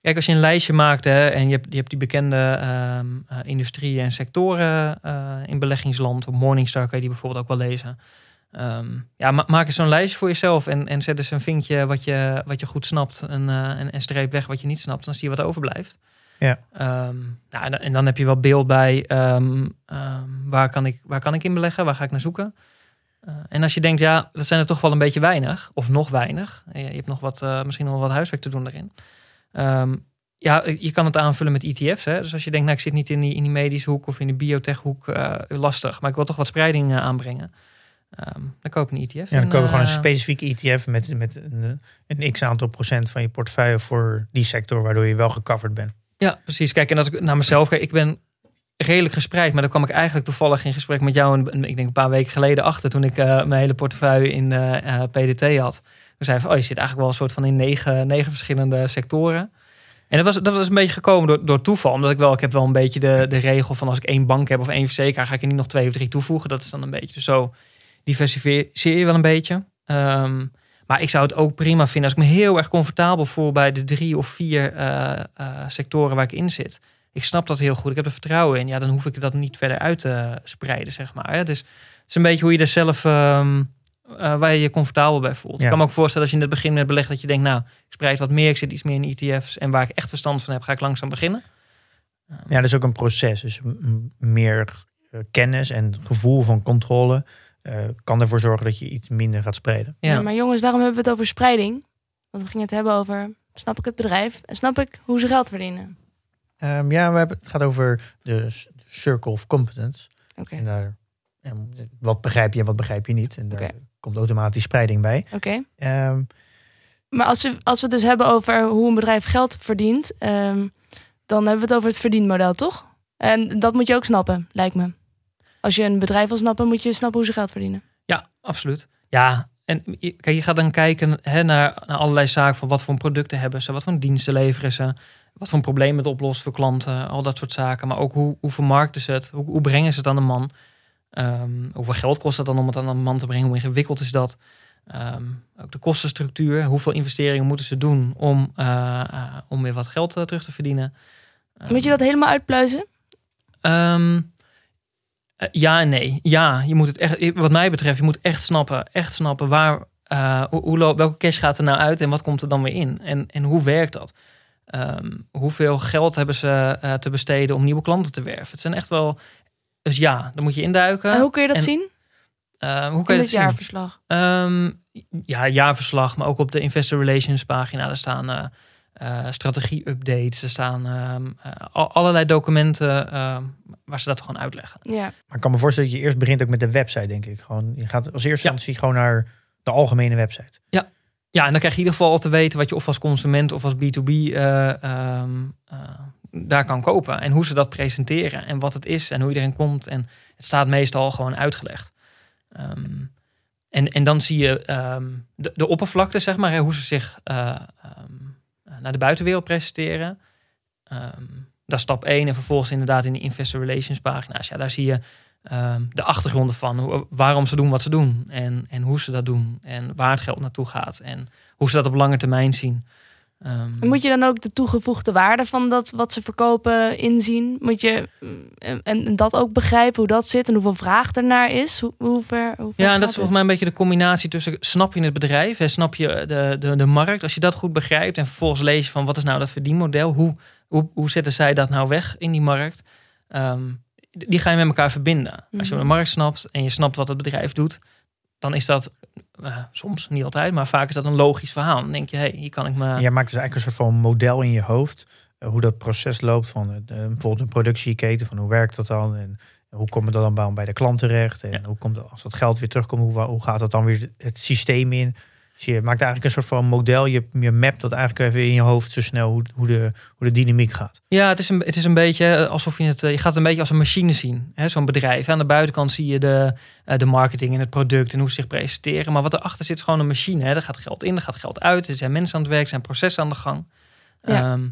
Speaker 3: kijk, als je een lijstje maakt hè, en je hebt, je hebt die bekende ehm, eh, industrieën en sectoren eh, in beleggingsland, op Morningstar kan je die bijvoorbeeld ook wel lezen. Ehm, ja, ma- maak eens zo'n lijstje voor jezelf en, en zet eens een vinkje wat je, wat je goed snapt en, eh, en, en streep weg wat je niet snapt. Dan zie je wat overblijft.
Speaker 2: Ja.
Speaker 3: Ehm, nou, en dan- en dan heb je wel beeld bij waar, kan ik, waar kan ik in beleggen, waar ga ik naar zoeken. Eh, en als je denkt, ja, dat zijn er toch wel een beetje weinig, of nog weinig. Je, je hebt nog wat, eh, misschien nog wat huiswerk te doen daarin. Ehm, ja, je kan het aanvullen met ETF's. Hè? Dus als je denkt, nou, ik zit niet in die, in die medische hoek of in de biotech-hoek, eh, lastig. Maar ik wil toch wat spreiding eh, aanbrengen. Ehm, dan koop een ETF.
Speaker 2: Ja, dan
Speaker 3: En,
Speaker 2: koop je gewoon een
Speaker 3: eh,
Speaker 2: specifieke ETF met, met een, een x aantal procent van je portefeuille voor die sector, waardoor je wel gecoverd bent.
Speaker 3: Ja, precies. Kijk, en als ik naar mezelf kijk, ik ben redelijk gespreid, maar daar kwam ik eigenlijk toevallig in gesprek met jou, een, ik denk een paar weken geleden achter, toen ik mijn hele portefeuille in PDT had. Toen zei van, oh, je zit eigenlijk wel een soort van in negen, negen verschillende sectoren. En dat was, dat was een beetje gekomen door, door toeval. Omdat ik wel, ik heb wel een beetje de, de regel van als ik één bank heb of één verzekeraar, ga ik er niet nog twee of drie toevoegen. Dat is dan een beetje. Zo diversificeer je wel een beetje. Ehm, maar ik zou het ook prima vinden als ik me heel erg comfortabel voel bij de drie of vier eh, eh, sectoren waar ik in zit. Ik snap dat heel goed. Ik heb er vertrouwen in. Ja, dan hoef ik dat niet verder uit te spreiden, zeg maar. Dus het is een beetje hoe je er zelf, ehm, eh, waar je je comfortabel bij voelt.
Speaker 2: Ja.
Speaker 3: Ik kan me ook voorstellen als je in het begin met beleg dat je denkt, nou, ik spreid wat meer, ik zit iets meer in ETF's en waar ik echt verstand van heb, ga ik langzaam beginnen.
Speaker 2: Ja, dat is ook een proces. Dus meer eh, kennis en gevoel van controle eh, kan ervoor zorgen dat je iets minder gaat spreiden.
Speaker 3: Ja.
Speaker 1: Ja, maar jongens, waarom hebben we het over spreiding? Want we gingen het hebben over, snap ik het bedrijf en snap ik hoe ze geld verdienen?
Speaker 2: Ehm, ja, we hebben, het gaat over de circle of competence.
Speaker 1: Oké,
Speaker 2: En daar, wat begrijp je en wat begrijp je niet. En daar
Speaker 1: Oké.
Speaker 2: Komt automatisch spreiding bij.
Speaker 1: oké.
Speaker 2: Ehm,
Speaker 1: Maar als we, als we het dus hebben over hoe een bedrijf geld verdient, ehm, dan hebben we het over het verdienmodel, toch? En dat moet je ook snappen, lijkt me. Als je een bedrijf wil snappen, moet je snappen hoe ze geld verdienen.
Speaker 3: Ja, absoluut. Ja, en je, kijk, je gaat dan kijken hè, naar, naar allerlei zaken van wat voor producten hebben ze, wat voor diensten leveren ze, wat voor problemen het oplost voor klanten, al dat soort zaken. Maar ook hoe, hoe vermarkten ze het, hoe, hoe brengen ze het aan de man. Ehm, hoeveel geld kost het dan om het aan de man te brengen, hoe ingewikkeld is dat. Ehm, ook de kostenstructuur, hoeveel investeringen moeten ze doen om, eh, eh, om weer wat geld eh, terug te verdienen.
Speaker 1: Moet je dat helemaal uitpluizen?
Speaker 3: Ehm, ja en nee. Ja, je moet het echt, wat mij betreft, je moet echt snappen, echt snappen waar, hoe, hoe welke cash gaat er nou uit en wat komt er dan weer in? En, en hoe werkt dat? Ehm, hoeveel geld hebben ze te besteden om nieuwe klanten te werven? Het zijn echt wel. Dus ja, dan moet je induiken.
Speaker 1: En hoe kun je dat
Speaker 3: en-
Speaker 1: zien?
Speaker 3: Ehm, hoe kan je
Speaker 1: het
Speaker 3: dat zien?
Speaker 1: jaarverslag.
Speaker 3: Ehm, ja, jaarverslag, maar ook op de Investor Relations pagina. Er staan eh, eh, strategie-updates, er staan ehm, eh, al- allerlei documenten ehm, waar ze dat gewoon uitleggen.
Speaker 1: Ja.
Speaker 2: Maar ik kan me voorstellen dat je eerst begint ook met de website, denk ik. Gewoon, je gaat als eerste
Speaker 3: Ja.
Speaker 2: instantie gewoon naar de algemene website.
Speaker 3: Ja, en dan krijg je in ieder geval al te weten wat je of als consument of als B2B eh, ehm, eh, daar kan kopen. En hoe ze dat presenteren en wat het is en hoe iedereen komt. En het staat meestal gewoon uitgelegd. Ehm, en, en dan zie je ehm, de, de oppervlakte, zeg maar, hè, hoe ze zich eh, ehm, naar de buitenwereld presenteren. Dat is stap 1. En vervolgens inderdaad in de investor relations pagina's. Ja, daar zie je de achtergronden van. Waarom ze doen wat ze doen. En, en hoe ze dat doen. En waar het geld naartoe gaat. En hoe ze dat op lange termijn zien. Ehm,
Speaker 1: Moet je dan ook de toegevoegde waarde van dat wat ze verkopen inzien? Moet je mm, en, en dat ook begrijpen hoe dat zit en hoeveel vraag ernaar is? Hoe, hoe ver, hoe ver
Speaker 3: ja, en dat is volgens mij een beetje de combinatie tussen snap je het bedrijf en snap je de, de, de markt. Als je dat goed begrijpt en vervolgens lees je van wat is nou dat verdienmodel, hoe, hoe, hoe zetten zij dat nou weg in die markt, Ehm, die ga je met elkaar verbinden. Als je
Speaker 1: Mhm.
Speaker 3: de markt snapt en je snapt wat het bedrijf doet, dan is dat eh, soms, niet altijd, maar vaak is dat een logisch verhaal. Dan denk je, hé, hey, hier kan ik me...
Speaker 2: En jij maakt dus eigenlijk een soort van model in je hoofd. eh, hoe dat proces loopt van eh, bijvoorbeeld een productieketen. Van hoe werkt dat dan? En hoe komt het dan bij- bij de klant terecht? En
Speaker 3: Ja.
Speaker 2: hoe komt dat, als dat geld weer terugkomt, hoe, hoe gaat dat dan weer het systeem in? Dus je maakt eigenlijk een soort van model. Je, je mapt dat eigenlijk even in je hoofd zo snel hoe, hoe, de, hoe de dynamiek gaat.
Speaker 3: Ja, het is een, het is een beetje eh, alsof je het. eh, Je gaat het een beetje als een machine zien. hè, Zo'n bedrijf. Aan de buitenkant zie je de, eh, de marketing en het product en hoe ze zich presenteren. Maar wat erachter zit, is gewoon een machine. Hè. Er gaat geld in, er gaat geld uit. Er zijn mensen aan het werk, er zijn processen aan de gang.
Speaker 1: Ja.
Speaker 3: Ehm,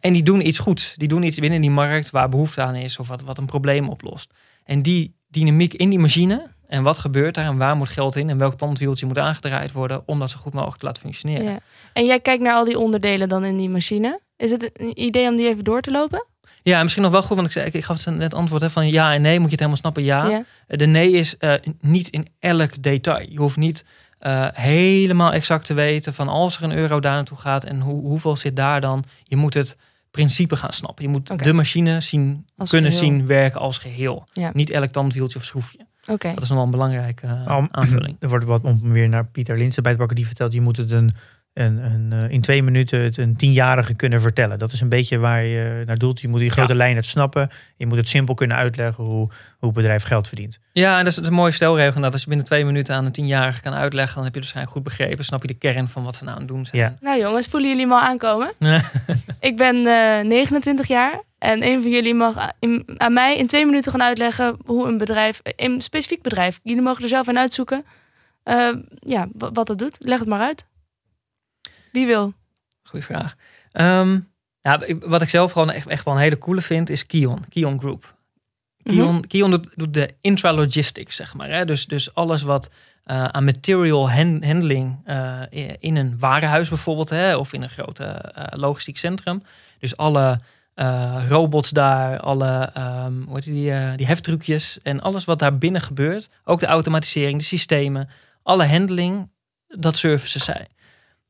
Speaker 3: en die doen iets goeds. Die doen iets binnen die markt waar behoefte aan is of wat, wat een probleem oplost. En die dynamiek in die machine. En wat gebeurt daar en waar moet geld in en welk tandwieltje moet aangedraaid worden om dat zo goed mogelijk te laten functioneren.
Speaker 1: Ja. En jij kijkt naar al die onderdelen dan in die machine. Is het een idee om die even door te lopen?
Speaker 3: Ja, misschien nog wel goed, want ik, zei, ik, ik gaf het net antwoord hè, van ja en nee. Moet je het helemaal snappen? Ja. De nee is eh, niet in elk detail. Je hoeft niet eh, helemaal exact te weten van als er een euro daar naartoe gaat en hoe, hoeveel zit daar dan. Je moet het principe gaan snappen. Je moet de machine zien,
Speaker 1: Als
Speaker 3: kunnen
Speaker 1: geheel.
Speaker 3: zien werken als geheel.
Speaker 1: Ja.
Speaker 3: Niet elk tandwieltje of schroefje.
Speaker 1: Oké.
Speaker 3: Dat is nog wel een belangrijke eh,
Speaker 2: Om-
Speaker 3: aanvulling.
Speaker 2: Er wordt wat om weer naar Pieter Linsen bij te pakken. Die vertelt, je moet het een, een, een, eh, in twee minuten het een tienjarige kunnen vertellen. Dat is een beetje waar je naar doelt. Je moet die grote
Speaker 3: Ja.
Speaker 2: lijn het snappen. Je moet het simpel kunnen uitleggen hoe, hoe het bedrijf geld verdient.
Speaker 3: Ja, en dat is, dat is een mooie stelregel. Dat als je binnen twee minuten aan een tienjarige kan uitleggen, dan heb je het waarschijnlijk goed begrepen. Snap je de kern van wat ze nou aan het doen zijn.
Speaker 2: Ja.
Speaker 1: Nou jongens, voelen jullie me al aankomen? ik ben eh 29 jaar en een van jullie mag in- aan mij in twee minuten gaan uitleggen hoe een bedrijf, een specifiek bedrijf, jullie mogen er zelf aan uitzoeken, eh, ja, wa- wat dat doet. Leg het maar uit. Wie wil?
Speaker 3: Goeie vraag. Ehm, ja, ik- wat ik zelf gewoon echt, echt wel een hele coole vind, is Kion. Kion Group. Kion, Kion doet, doet de intralogistics, zeg maar. Hè? Dus, dus alles wat eh, aan material hand- handling eh, in een warenhuis bijvoorbeeld, hè? of in een grote eh, logistiek centrum. Dus alle eh, robots daar, alle ehm, hoe heet die, eh, die heftrucjes en alles wat daar binnen gebeurt. Ook de automatisering, de systemen, alle handling, dat servicen zij.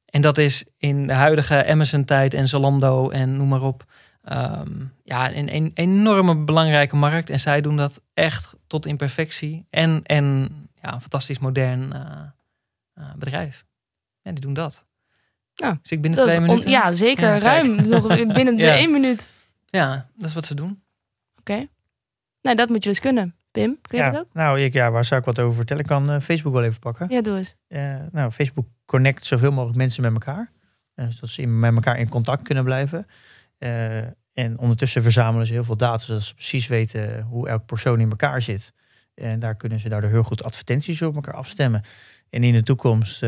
Speaker 3: En dat is in de huidige Amazon-tijd en Zalando en noem maar op. ehm, ja, een, een enorme belangrijke markt. En zij doen dat echt tot in perfectie. En, en ja, een fantastisch modern eh, bedrijf. Ja, die doen dat.
Speaker 1: Ja,
Speaker 3: dus ik binnen twee minuten.
Speaker 1: ja, zeker.
Speaker 3: Ja,
Speaker 1: ruim. Nog binnen de
Speaker 3: Ja.
Speaker 1: één minuut.
Speaker 3: Ja, dat is wat ze doen.
Speaker 1: Oké. Nou, dat moet je dus kunnen. Pim, kun je
Speaker 2: ja,
Speaker 1: dat ook?
Speaker 2: Nou, ik, ja, waar zou ik wat over vertellen? Ik kan eh, Facebook wel even pakken.
Speaker 1: Ja, doe eens.
Speaker 2: Eh, nou, Facebook connect zoveel mogelijk mensen met elkaar. Eh, zodat ze met elkaar in contact kunnen blijven. Eh, en ondertussen verzamelen ze heel veel data, zodat ze precies weten hoe elk persoon in elkaar zit. En daar kunnen ze daardoor heel goed advertenties op elkaar afstemmen. En in de toekomst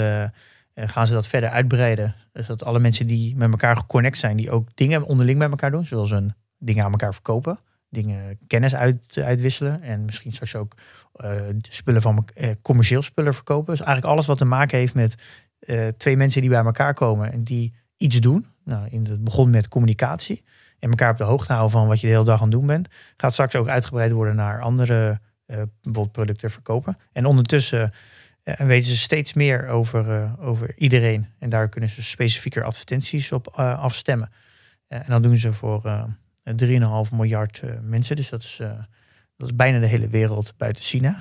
Speaker 2: gaan ze dat verder uitbreiden. Dus dat alle mensen die met elkaar geconnect zijn, die ook dingen onderling met elkaar doen, zoals een dingen aan elkaar verkopen, dingen kennis uit, uitwisselen en misschien straks ook uh, spullen van uh, commercieel spullen verkopen. Dus eigenlijk alles wat te maken heeft met uh, twee mensen die bij elkaar komen en die iets doen. Nou, in het begon met communicatie en elkaar op de hoogte houden van wat je de hele dag aan het doen bent, gaat straks ook uitgebreid worden naar andere bijvoorbeeld producten verkopen. En ondertussen en weten ze steeds meer over, over iedereen. En daar kunnen ze specifieker advertenties op afstemmen. en dat doen ze voor 3,5 miljard mensen. Dus dat is, dat is bijna de hele wereld buiten China.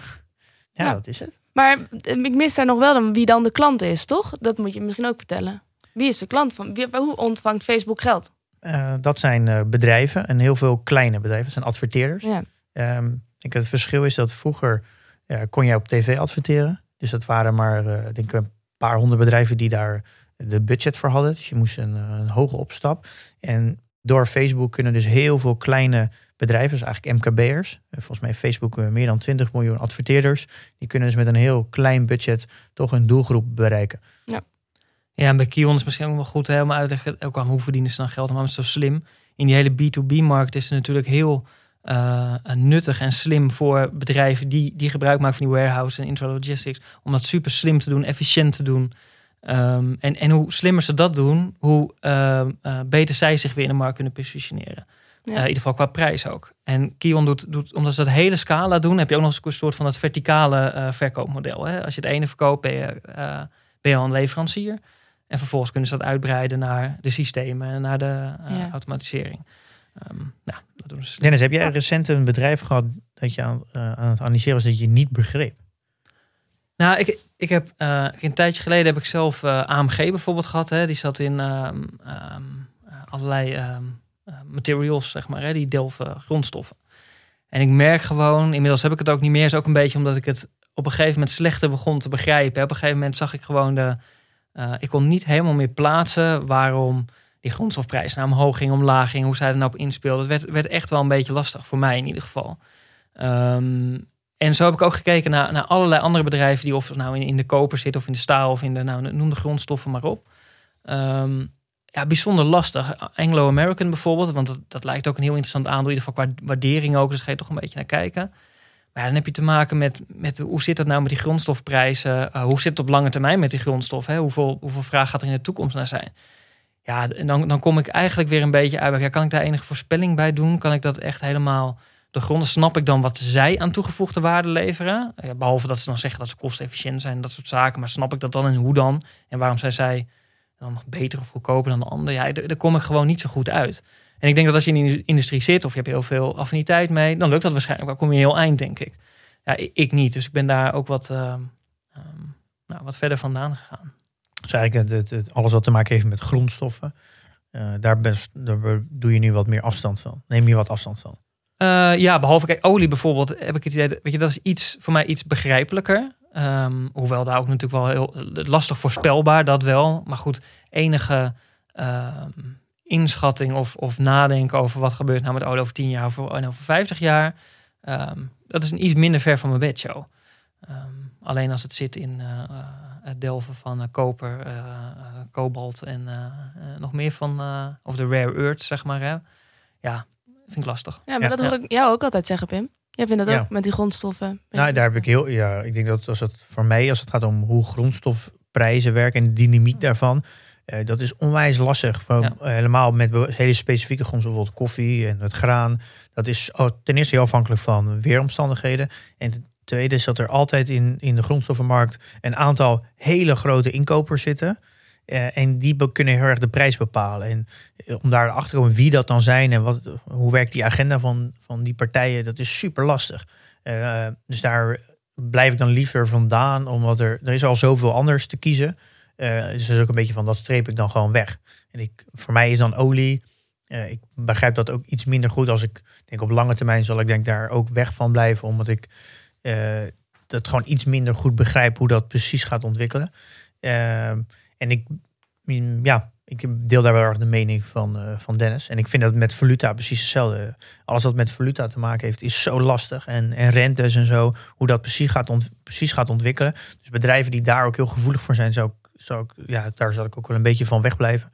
Speaker 2: Ja,
Speaker 1: Ja.
Speaker 2: dat is het.
Speaker 1: Maar eh, ik mis daar nog wel dan wie dan de klant is, toch? Dat moet je misschien ook vertellen. Wie is de klant van? Wie, hoe ontvangt Facebook geld?
Speaker 2: Eh, dat zijn eh, bedrijven en heel veel kleine bedrijven. Dat zijn adverteerders.
Speaker 1: Ja.
Speaker 2: Ehm, ik het verschil is dat vroeger kon jij op tv adverteren. Dus dat waren maar eh, denk ik een paar honderd bedrijven die daar de budget voor hadden. Dus je moest een, eh, een hoge opstap. En door Facebook kunnen dus heel veel kleine bedrijven, dus eigenlijk MKB'ers. eh, Volgens mij Facebook meer dan 20 miljoen adverteerders. Die kunnen dus met een heel klein budget toch een doelgroep bereiken.
Speaker 3: Ja, en bij Kion is misschien ook wel goed hè, om uit te leggen, ook aan hoe verdienen ze dan geld en waarom is het zo slim. In die hele B2B-markt is het natuurlijk heel eh, nuttig en slim voor bedrijven die, die gebruik maken van die warehouse en intralogistics. Om dat super slim te doen, efficiënt te doen. Ehm, en, en hoe slimmer ze dat doen, hoe ehm, eh, beter zij zich weer in de markt kunnen positioneren.
Speaker 1: Ja.
Speaker 3: Eh, in ieder geval qua prijs ook. En Kion doet, doet, omdat ze dat hele scala doen, heb je ook nog eens een soort van dat verticale verkoopmodel. Hè? Als je het ene verkoopt, ben je, ben je al een leverancier. En vervolgens kunnen ze dat uitbreiden naar de systemen en naar de
Speaker 1: Ja.
Speaker 3: automatisering. Ehm, nou, dat doen ze.
Speaker 2: Dennis, heb jij recent een bedrijf gehad dat je aan, eh, aan het analyseren was dat je niet begreep?
Speaker 3: Nou, ik, ik heb eh, een tijdje geleden heb ik zelf eh, AMG bijvoorbeeld gehad. Hè? Die zat in ehm, ehm, eh, allerlei eh, materials, zeg maar, hè? die delven grondstoffen. En ik merk gewoon, inmiddels heb ik het ook niet meer, is ook een beetje omdat ik het op een gegeven moment slechter begon te begrijpen. Op een gegeven moment zag ik gewoon de, ik kon niet helemaal meer plaatsen waarom die grondstofprijs naar omhoog ging, omlaag ging, hoe zij er nou op inspeelden. Het werd, werd echt wel een beetje lastig voor mij in ieder geval. Ehm, en zo heb ik ook gekeken naar, naar allerlei andere bedrijven die of nou in, in de koper zitten of in de staal of in de, nou, noem de grondstoffen maar op. Ehm, ja, bijzonder lastig. Anglo-American bijvoorbeeld, want dat, dat lijkt ook een heel interessant aandeel, in ieder geval qua waardering ook, dus ga je toch een beetje naar kijken. Maar dan heb je te maken met, met hoe zit het nou met die grondstofprijzen? Eh, hoe zit het op lange termijn met die grondstof? Hè? Hoeveel, hoeveel vraag gaat er in de toekomst naar zijn? Ja, en dan, dan kom ik eigenlijk weer een beetje uit. Ja, kan ik daar enige voorspelling bij doen? Kan ik dat echt helemaal de gronden? Snap ik dan wat zij aan toegevoegde waarde leveren? Ja, behalve dat ze dan zeggen dat ze kostefficiënt zijn, dat soort zaken. Maar snap ik dat dan en hoe dan? En waarom zijn zij dan beter of goedkoper dan de ander? Ja, daar kom ik gewoon niet zo goed uit. En ik denk dat als je in de industrie zit of je hebt heel veel affiniteit mee, dan lukt dat waarschijnlijk. Dan kom je heel eind, denk ik. Ja, ik, niet. Dus ik ben daar ook wat, ehm, ehm, nou, wat verder vandaan gegaan.
Speaker 2: Dus eigenlijk het, het- alles wat te maken heeft met grondstoffen. eh, daar, best, daar doe je nu wat meer afstand van. Neem je wat afstand van.
Speaker 3: Eh, ja, behalve kijk, olie bijvoorbeeld, heb ik het idee, weet je, dat is iets voor mij iets begrijpelijker. Ehm, hoewel daar ook natuurlijk wel heel lastig voorspelbaar, dat wel. Maar goed, enige ehm, inschatting of, of nadenken over wat gebeurt nou met olie over 10 jaar of over, en over 50 jaar. ehm, dat is een iets minder ver van mijn bedshow. Ehm, alleen als het zit in eh, het delven van eh, koper, eh, eh, kobalt en eh, eh, nog meer van, eh, of de rare earths, zeg maar. Hè. Ja, vind ik lastig.
Speaker 1: Ja, maar
Speaker 2: Ja.
Speaker 1: dat hoor ik jou ook altijd zeggen, Pim. Jij vindt dat
Speaker 2: Ja.
Speaker 1: ook met die grondstoffen.
Speaker 2: Nou, daar heb ik heel. Ja, ik denk dat als het voor mij, als het gaat om hoe grondstofprijzen werken en de dynamiek daarvan. eh, dat is onwijs lastig. Van,
Speaker 3: Ja.
Speaker 2: eh, helemaal met hele specifieke grondstoffen, bijvoorbeeld koffie en het graan. Dat is oh, ten eerste heel afhankelijk van weeromstandigheden. En tweede is dat er altijd in, in de grondstoffenmarkt een aantal hele grote inkopers zitten. Eh, en die kunnen heel erg de prijs bepalen. En eh, om daar achter te komen wie dat dan zijn en wat, hoe werkt die agenda van, van die partijen, dat is super lastig. Eh, dus daar blijf ik dan liever vandaan, omdat er, er is al zoveel anders te kiezen. Dus dat is ook een beetje van, dat streep ik dan gewoon weg. En ik, voor mij is dan olie, ik begrijp dat ook iets minder goed als ik denk op lange termijn zal ik denk daar ook weg van blijven, omdat ik dat gewoon iets minder goed begrijp hoe dat precies gaat ontwikkelen. Ehm, en ik, mm, ja, ik deel daar wel erg de mening van, eh, van Dennis. En ik vind dat met valuta precies hetzelfde. Alles wat met valuta te maken heeft, is zo lastig. En, en rentes en zo, hoe dat precies gaat, precies gaat ontwikkelen. Dus bedrijven die daar ook heel gevoelig voor zijn, zou zou ja, daar zal ik ook wel een beetje van wegblijven.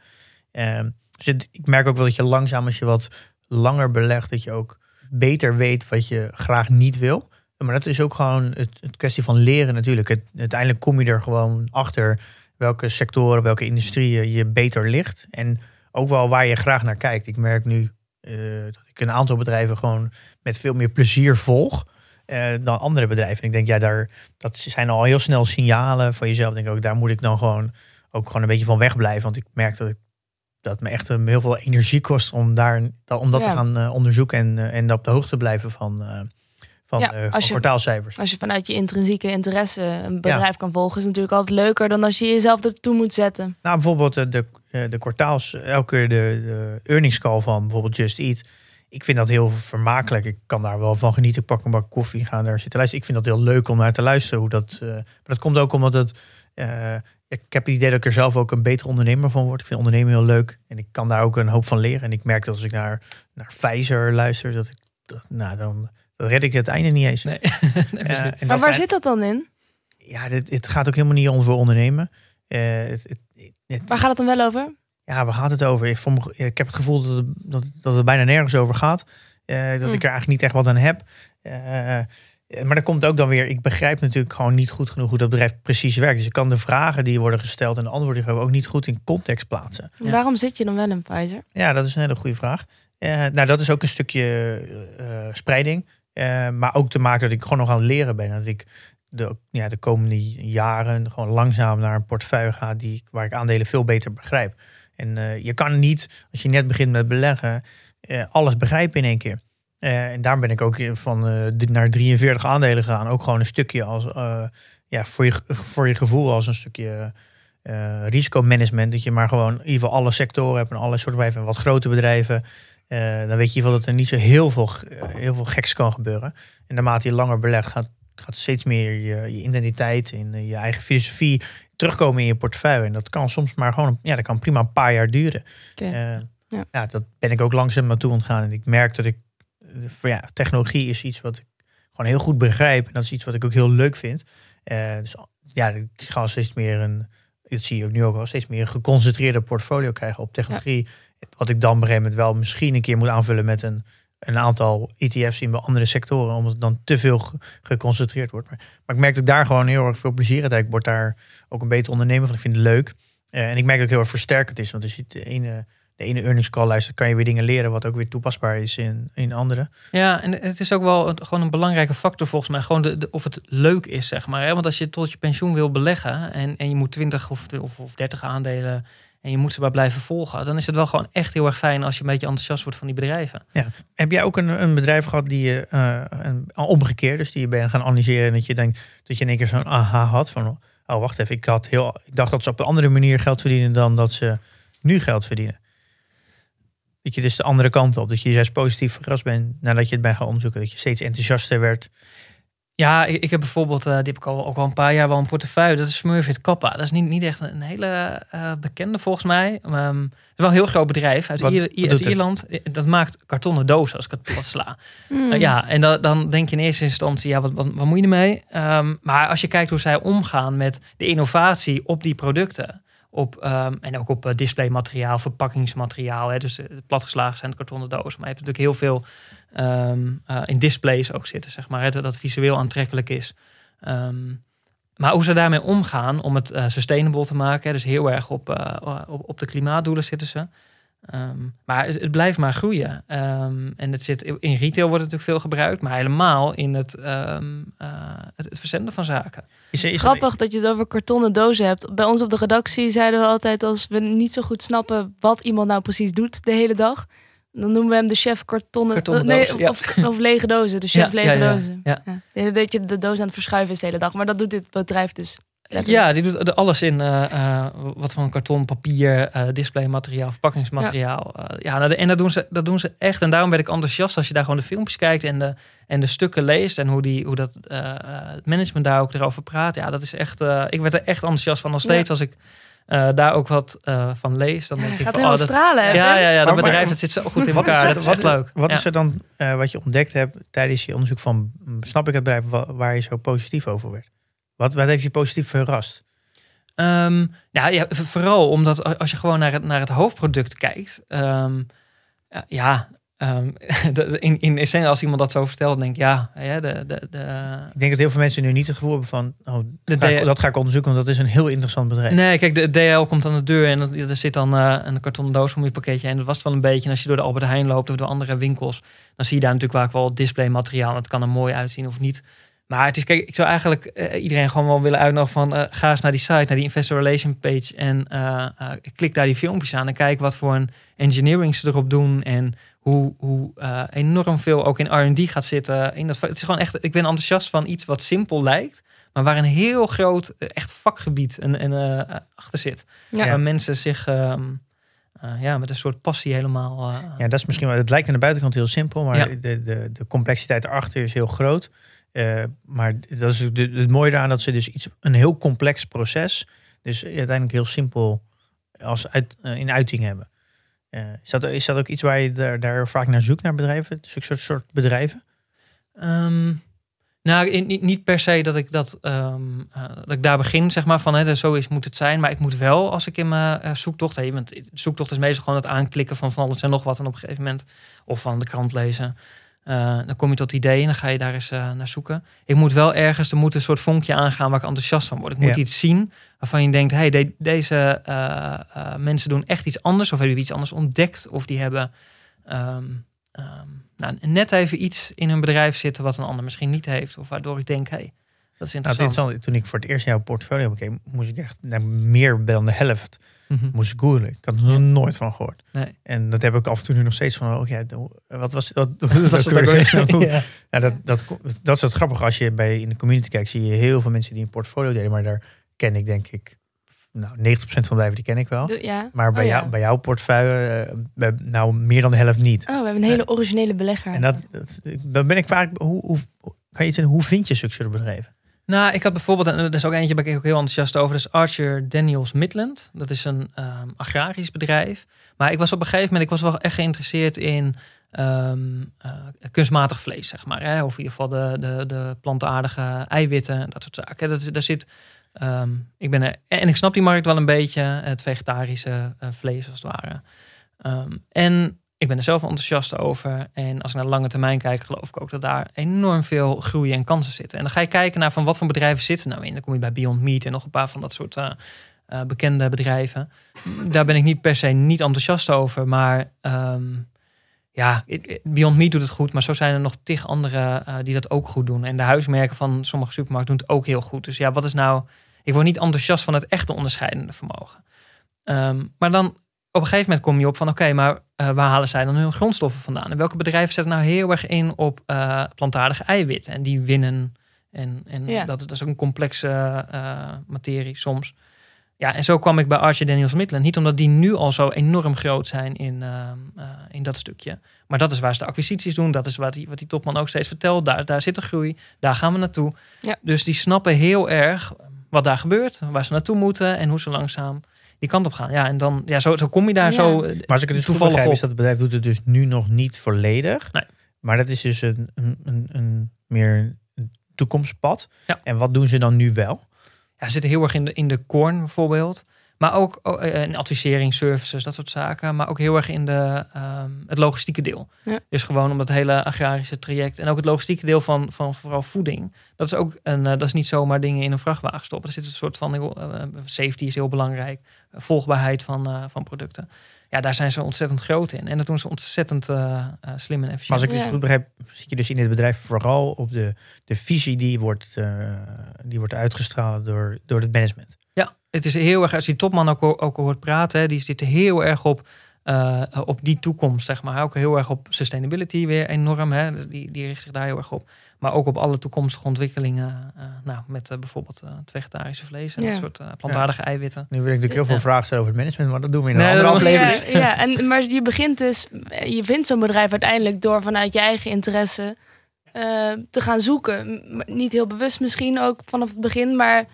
Speaker 2: Ehm, dus ik merk ook wel dat je langzaam, als je wat langer belegt, dat je ook beter weet wat je graag niet wil. Maar dat is ook gewoon het, het kwestie van leren natuurlijk. Het, uiteindelijk kom je er gewoon achter welke sectoren, welke industrieën je beter ligt. En ook wel waar je graag naar kijkt. Ik merk nu eh, dat ik een aantal bedrijven gewoon met veel meer plezier volg eh, dan andere bedrijven. En ik denk, ja, daar, dat zijn al heel snel signalen van jezelf. Ik denk ook, daar moet ik dan gewoon ook gewoon een beetje van wegblijven. Want ik merk dat ik dat me echt eh, heel veel energie kost om, daar, om dat
Speaker 1: Ja.
Speaker 2: te gaan onderzoeken en, en op de hoogte te blijven van, van,
Speaker 1: Ja,
Speaker 2: eh, van
Speaker 1: als je-
Speaker 2: kwartaalcijfers.
Speaker 1: Als je vanuit je intrinsieke interesse een bedrijf kan volgen, is natuurlijk altijd leuker dan als je jezelf ertoe moet zetten.
Speaker 2: Nou, bijvoorbeeld de, de, eh, de kwartaals, elke keer de, de earnings call van bijvoorbeeld Just Eat. Ik vind dat heel vermakelijk. Ik kan daar wel van genieten. Ik pak een bak koffie, ga daar zitten luisteren. Ik vind dat heel leuk om naar te luisteren. Hoe dat, eh, maar dat komt ook omdat het... eh, ik heb het idee dat ik er zelf ook een betere ondernemer van word. Ik vind ondernemen heel leuk. En ik kan daar ook een hoop van leren. En ik merk dat als ik naar, naar Pfizer luister, dat ik... dat- nou, dan, dan red ik het einde niet eens.
Speaker 3: Nee. Nee,
Speaker 2: Eh,
Speaker 1: Maar waar
Speaker 2: zijn-
Speaker 1: zit dat dan in?
Speaker 2: Ja, dit, het gaat ook helemaal niet om voor ondernemen. Eh, het, het, het-
Speaker 1: Waar gaat het dan wel over?
Speaker 2: ja, waar gaat het over? Ik, voor me- ik heb het gevoel dat het, dat, dat het bijna nergens over gaat. Eh, dat
Speaker 1: Hmm.
Speaker 2: ik er eigenlijk niet echt wat aan heb. Eh, maar dat komt ook dan weer. Ik begrijp natuurlijk gewoon niet goed genoeg hoe dat bedrijf precies werkt. Dus ik kan de vragen die worden gesteld en de antwoorden die geven ook niet goed in context plaatsen.
Speaker 3: Ja.
Speaker 1: Waarom zit je dan wel in Pfizer?
Speaker 2: Ja, dat is een hele goede vraag. Eh, nou, dat is ook een stukje eh, spreiding. Eh, maar ook te maken dat ik gewoon nog aan het leren ben. Dat ik de, ja, de komende jaren gewoon langzaam naar een portefeuille ga die, waar ik aandelen veel beter begrijp. En eh, je kan niet, als je net begint met beleggen, eh, alles begrijpen in één keer. En daar ben ik ook van naar 43 aandelen gegaan. Ook gewoon een stukje als, ja, voor, je, voor je gevoel als een stukje risicomanagement. Dat je maar gewoon in ieder geval alle sectoren hebt en alle soorten bedrijven. En wat grote bedrijven. Eh, dan weet je in ieder geval dat er niet zo heel veel, eh, heel veel geks kan gebeuren. En naarmate je langer belegt, gaat, gaat steeds meer je, je identiteit en eh, je eigen filosofie terugkomen in je portefeuille. En dat kan soms maar gewoon, ja, dat kan prima een paar jaar duren. Eh,
Speaker 1: Ja.
Speaker 2: ja. dat ben ik ook langzaam naartoe ontgaan. En ik merk dat ik, ja, technologie is iets wat ik gewoon heel goed begrijp. En dat is iets wat ik ook heel leuk vind. Dus ja, ik ga steeds meer een, dat zie je ook nu ook wel, steeds meer een geconcentreerde portfolio krijgen op technologie. Wat ik dan op een gegeven moment wel misschien een keer moet aanvullen met een, een aantal ETF's in andere sectoren, omdat het dan te veel ge- geconcentreerd wordt. Maar, maar ik merk dat ik daar gewoon heel erg veel plezier uit heb. Ik word daar ook een beter ondernemer van. Ik vind het leuk. Eh, en ik merk dat het heel erg versterkend is. Want je de ene, de ene earnings call luistert, kan je weer dingen leren wat ook weer toepasbaar is in, in andere.
Speaker 3: Ja, en het is ook wel een, gewoon een belangrijke factor volgens mij. Gewoon de- of het leuk is, zeg maar. Hè? Want als je tot je pensioen wil beleggen en, en je moet 20 of, of, of 30 aandelen en je moet ze maar blijven volgen, dan is het wel gewoon echt heel erg fijn als je een beetje enthousiast wordt van die bedrijven.
Speaker 2: Heb jij ook een, een bedrijf gehad die je eh, omgekeerd, dus die je bent gaan analyseren en dat je denkt dat je in één keer zo'n aha had van, oh wacht even, ik, had heel, ik dacht dat ze op een andere manier geld verdienen dan dat ze nu geld verdienen. Dat je dus de andere kant op, dat je juist positief verrast bent nadat je het bent gaan onderzoeken, dat je steeds enthousiaster werd.
Speaker 3: Ja, ik, ik heb bijvoorbeeld, eh, die heb ik al, ook al een paar jaar wel een portefeuille. Dat is Smurfit Kappa. Dat is niet, niet echt een hele eh, bekende volgens mij. Ehm, het is wel een heel groot bedrijf uit,
Speaker 2: Wat-
Speaker 3: Ier-
Speaker 2: wat
Speaker 3: uit
Speaker 2: doet het?
Speaker 3: Ierland. Eh, Dat maakt kartonnen dozen als ik het plat sla.
Speaker 1: Hmm.
Speaker 3: Uh, ja, en da- dan denk je in eerste instantie, ja, wat, wat, wat moet je ermee? Ehm, maar als je kijkt hoe zij omgaan met de innovatie op die producten, op, ehm, en ook op eh, displaymateriaal, verpakkingsmateriaal, hè, dus eh, platgeslagen zijn kartonnen dozen, maar je hebt natuurlijk heel veel ehm, eh, in displays ook zitten, zeg maar, dat visueel aantrekkelijk is. Ehm, maar hoe ze daarmee omgaan om het sustainable te maken, dus heel erg op, op, op de klimaatdoelen zitten ze. Ehm, maar het, het blijft maar groeien. Ehm, en het zit, in retail wordt het natuurlijk veel gebruikt, maar helemaal in het, ehm, eh, het, het verzenden van zaken.
Speaker 2: Is, er-
Speaker 1: Grappig dat je het over kartonnen dozen hebt. Bij ons op de redactie zeiden we altijd als we niet zo goed snappen wat iemand nou precies doet de hele dag. Dan noemen we hem de chef kartonnen,
Speaker 3: Kartonnen
Speaker 1: nee,
Speaker 3: dozen, ja.
Speaker 1: of, of lege dozen. De chef
Speaker 3: Ja,
Speaker 1: lege
Speaker 3: ja, ja,
Speaker 1: dozen.
Speaker 3: ja.
Speaker 1: Ja. De hele dat je de doos aan het verschuiven is de hele dag. Maar dat doet dit bedrijf dus. Letterlijk.
Speaker 3: Ja, die doet alles in. eh, eh, wat van karton, papier, eh, displaymateriaal, verpakkingsmateriaal. Ja, ja nou, en dat doen, ze, dat doen ze echt. En daarom werd ik enthousiast als je daar gewoon de filmpjes kijkt en de, en de stukken leest. En hoe, die, hoe dat het management daar ook erover praat. Ja, dat is echt. eh, ik werd er echt enthousiast van. Nog
Speaker 1: Ja.
Speaker 3: steeds als ik eh, daar ook wat eh, van lees. Dan
Speaker 1: Ja,
Speaker 3: denk ik
Speaker 1: gaat
Speaker 3: van,
Speaker 1: helemaal
Speaker 3: oh, dat,
Speaker 1: stralen. hè,
Speaker 3: ja, ja, ja, dat
Speaker 2: Maar- maar-
Speaker 3: bedrijf het zit zo goed in elkaar. dat is
Speaker 2: wat-
Speaker 3: echt leuk.
Speaker 2: Wat
Speaker 3: Ja.
Speaker 2: is er dan eh, wat je ontdekt hebt tijdens je onderzoek van, mm, snap ik het bedrijf, wa- waar je zo positief over werd? Wat, wat heeft je positief verrast?
Speaker 3: Ehm, nou ja, vooral omdat als je gewoon naar het, naar het hoofdproduct kijkt. ehm, ja, de- in, in essentie als iemand dat zo vertelt, denk ik ja, de, de, de,
Speaker 2: Ik denk dat heel veel mensen nu niet het gevoel hebben van, oh, dat, ga ik,
Speaker 3: D-
Speaker 2: dat ga ik onderzoeken, want dat is een heel interessant bedrijf.
Speaker 3: Nee, kijk, de DL komt aan de deur en er zit dan eh, een kartonnen doos om je pakketje. En dat was het wel een beetje. En als je door de Albert Heijn loopt of door andere winkels, dan zie je daar natuurlijk vaak wel displaymateriaal. Het kan er mooi uitzien of niet. Maar het is, kijk, ik zou eigenlijk eh, iedereen gewoon wel willen uitnodigen van eh, ga eens naar die site, naar die investor relation page en eh, eh, klik daar die filmpjes aan en kijk wat voor een engineering ze erop doen en hoe, hoe eh, enorm veel ook in R&D gaat zitten. In dat, het is gewoon echt, ik ben enthousiast van iets wat simpel lijkt, maar waar een heel groot echt vakgebied en, en, eh, achter zit.
Speaker 1: Ja.
Speaker 3: Waar mensen zich ehm, eh, ja, met een soort passie helemaal... eh,
Speaker 2: Ja, dat is misschien wel. Het lijkt aan de buitenkant heel simpel, maar
Speaker 3: Ja.
Speaker 2: de, de, de complexiteit erachter is heel groot. Eh, maar dat is het mooie eraan dat ze dus iets, een heel complex proces, dus uiteindelijk heel simpel als uit, eh, in uiting hebben. Eh, is, dat, is dat ook iets waar je daar, daar vaak naar zoekt, naar bedrijven? Soort, soort bedrijven?
Speaker 3: Ehm, nou, niet, per se dat ik, dat, ehm, eh, dat ik daar begin, zeg maar, van hè, zo is, moet het zijn. Maar ik moet wel, als ik in mijn zoektocht, hè, want zoektocht is meestal gewoon het aanklikken van van alles en nog wat. En op een gegeven moment, of van de krant lezen. Eh, dan kom je tot ideeën en dan ga je daar eens eh, naar zoeken. Ik moet wel ergens, er moet een soort vonkje aangaan waar ik enthousiast van word. Ik moet
Speaker 2: Ja.
Speaker 3: iets zien waarvan je denkt, hey, de- deze eh, mensen doen echt iets anders. Of hebben iets anders ontdekt. Of die hebben ehm, ehm, nou, net even iets in hun bedrijf zitten wat een ander misschien niet heeft. Of waardoor ik denk, hey, dat is
Speaker 2: Nou,
Speaker 3: interessant.
Speaker 2: Toen ik voor het eerst jouw portfolio bekeek, moest ik echt naar meer dan de helft
Speaker 3: Mhm.
Speaker 2: moest ik googlen. Ik had er nog nooit van gehoord.
Speaker 3: Nee.
Speaker 2: En dat heb ik af en toe nu nog steeds van, oh ja, wat was dat?
Speaker 3: Dat is het ook weer. Ja.
Speaker 2: Ja, dat, dat, dat is het grappige. Als je bij in de community kijkt, zie je heel veel mensen die een portfolio delen. Maar daar ken ik denk ik, nou 90% van de bedrijven die ken ik wel.
Speaker 1: De- ja.
Speaker 2: Maar bij,
Speaker 1: Oh,
Speaker 2: jou, bij jouw portefeuille, eh, bij- nou meer dan de helft niet.
Speaker 1: Oh, we hebben een hele originele belegger.
Speaker 2: En dat, dat, dan ben ik vaak, hoe, hoe, kan je hoe vind je zulke bedrijven?
Speaker 3: Nou, ik had bijvoorbeeld, en er is ook eentje waar ik ook heel enthousiast over. Dat is Archer Daniels Midland. Dat is een ehm, agrarisch bedrijf. Maar ik was op een gegeven moment, ik was wel echt geïnteresseerd in ehm, eh, kunstmatig vlees, zeg maar. Hè? Of in ieder geval de, de, de plantaardige eiwitten en dat soort zaken. Dat, daar zit, ehm, ik ben er, en ik snap die markt wel een beetje, het vegetarische eh, vlees als het ware. En ik ben er zelf enthousiast over. En als ik naar de lange termijn kijk, geloof ik ook dat daar enorm veel groei en kansen zitten. En dan ga je kijken naar van wat voor bedrijven zitten nou in. Dan kom je bij Beyond Meat en nog een paar van dat soort eh, eh, bekende bedrijven. Daar ben ik niet per se niet enthousiast over. Maar ehm, ja, Beyond Meat doet het goed. Maar zo zijn er nog tig andere eh, die dat ook goed doen. En de huismerken van sommige supermarkten doen het ook heel goed. Dus ja, wat is nou... Ik word niet enthousiast van het echte onderscheidende vermogen. Ehm, maar dan op een gegeven moment kom je op van oké, maar eh, waar halen zij dan hun grondstoffen vandaan? En welke bedrijven zetten nou heel erg in op eh, plantaardige eiwitten? En die winnen. En, en
Speaker 1: Ja.
Speaker 3: dat, dat is ook een complexe eh, materie soms. Ja, en zo kwam ik bij Archer Daniels Midland. Niet omdat die nu al zo enorm groot zijn in, ehm, eh, in dat stukje. Maar dat is waar ze de acquisities doen. Dat is wat die, wat die topman ook steeds vertelt. Daar, daar zit de groei. Daar gaan we naartoe.
Speaker 1: Ja.
Speaker 3: Dus die snappen heel erg wat daar gebeurt. Waar ze naartoe moeten. En hoe ze langzaam die kant op gaan. Ja, en dan, ja, zo, zo kom je daar
Speaker 1: Ja.
Speaker 3: zo eh,
Speaker 2: Maar als ik het dus
Speaker 3: toevallig
Speaker 2: begrijp,
Speaker 3: op.
Speaker 2: is dat het bedrijf doet het dus nu nog niet volledig.
Speaker 3: Nee.
Speaker 2: Maar dat is dus een, een, een, een meer toekomstpad.
Speaker 3: Ja.
Speaker 2: En wat doen ze dan nu wel?
Speaker 3: Ja, ze zitten heel erg in de, in de corn bijvoorbeeld. Maar ook eh, in advisering, services, dat soort zaken. Maar ook heel erg in de, ehm, het logistieke deel.
Speaker 1: Ja.
Speaker 3: Dus gewoon om dat hele agrarische traject. En ook het logistieke deel van, van vooral voeding. Dat is ook een, eh, dat is niet zomaar dingen in een vrachtwagen stoppen. Er zit een soort van, eh, safety is heel belangrijk. Volgbaarheid van, eh, van producten. Ja, daar zijn ze ontzettend groot in. En dat doen ze ontzettend slim en efficiënt.
Speaker 2: Maar als ik dus
Speaker 1: Ja.
Speaker 2: goed begrijp, zit je dus in dit bedrijf vooral op de, de visie die wordt, eh, die wordt uitgestraald door, door het management.
Speaker 3: Het is heel erg, als je die topman ook, ook hoort praten, hè, die zit heel erg op, eh, op die toekomst, zeg maar. Ook heel erg op sustainability weer enorm, hè. Dus Die, die richt zich daar heel erg op. Maar ook op alle toekomstige ontwikkelingen, eh, nou, met eh, bijvoorbeeld eh, het vegetarische vlees en
Speaker 1: Ja.
Speaker 3: dat soort eh, plantaardige eiwitten.
Speaker 2: Nu wil ik natuurlijk heel veel
Speaker 3: Ja.
Speaker 2: vragen stellen over het management, maar dat doen we in een
Speaker 3: Nee,
Speaker 2: andere aflevering.
Speaker 1: Ja, ja, en, maar je begint dus, je vindt zo'n bedrijf uiteindelijk door vanuit je eigen interesse te gaan zoeken. Niet heel bewust misschien ook vanaf het begin, maar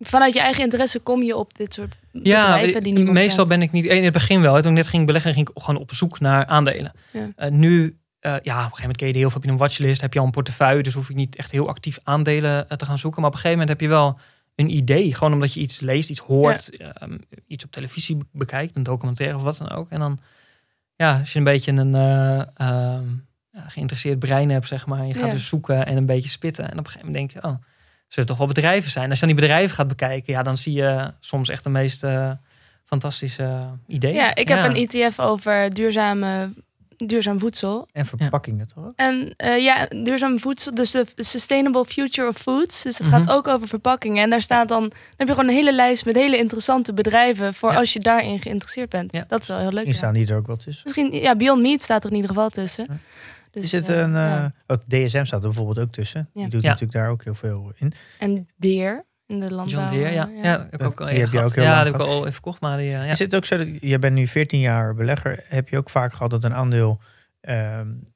Speaker 1: vanuit je eigen interesse kom je op dit soort
Speaker 3: Ja,
Speaker 1: bedrijven die niemand
Speaker 3: meestal
Speaker 1: kent.
Speaker 3: ben ik niet. In het begin wel. hè. Toen ik net ging beleggen, ging ik gewoon op zoek naar aandelen.
Speaker 1: Ja.
Speaker 3: Eh, nu, eh, ja, op een gegeven moment ken je er heel veel. Heb je een watchlist, heb je al een portefeuille. Dus hoef je niet echt heel actief aandelen eh, te gaan zoeken. Maar op een gegeven moment heb je wel een idee. Gewoon omdat je iets leest, iets hoort, ehm, iets op televisie be- bekijkt, een documentaire of wat dan ook. En dan, ja, als je een beetje een eh, ehm, geïnteresseerd brein hebt, zeg maar. en Je gaat dus zoeken en een beetje spitten. En op een gegeven moment denk je, oh, zullen toch wel bedrijven zijn. Als je dan die bedrijven gaat bekijken, ja, dan zie je soms echt de meest eh, fantastische ideeën.
Speaker 1: Ja, ik heb een ETF over duurzame, duurzaam voedsel.
Speaker 2: En verpakkingen toch?
Speaker 1: En eh, ja, duurzaam voedsel, dus de Sustainable Future of Foods. Dus het
Speaker 3: Mhm.
Speaker 1: gaat ook over verpakkingen. En daar staat dan, dan heb je gewoon een hele lijst met hele interessante bedrijven voor
Speaker 3: Ja.
Speaker 1: als je daarin geïnteresseerd bent.
Speaker 3: Ja.
Speaker 1: Dat is wel heel leuk.
Speaker 2: Misschien
Speaker 1: ja.
Speaker 2: staan die er ook wel tussen.
Speaker 1: Misschien, ja, Beyond Meat staat er in ieder geval tussen. Dus,
Speaker 2: Is het
Speaker 1: eh,
Speaker 2: een,
Speaker 1: ja.
Speaker 2: eh, ook DSM staat er bijvoorbeeld ook tussen.
Speaker 1: Ja.
Speaker 2: Die doet
Speaker 3: Ja.
Speaker 2: natuurlijk daar ook heel veel in.
Speaker 1: En Deer in de landbouw.
Speaker 3: John Deere, ja. ja. heb ik ook al even gehad. Ja, heb ik al even verkocht, maar die, eh, ja.
Speaker 2: Is het ook zo dat je bent nu 14 jaar belegger? Heb je ook vaak gehad dat een aandeel.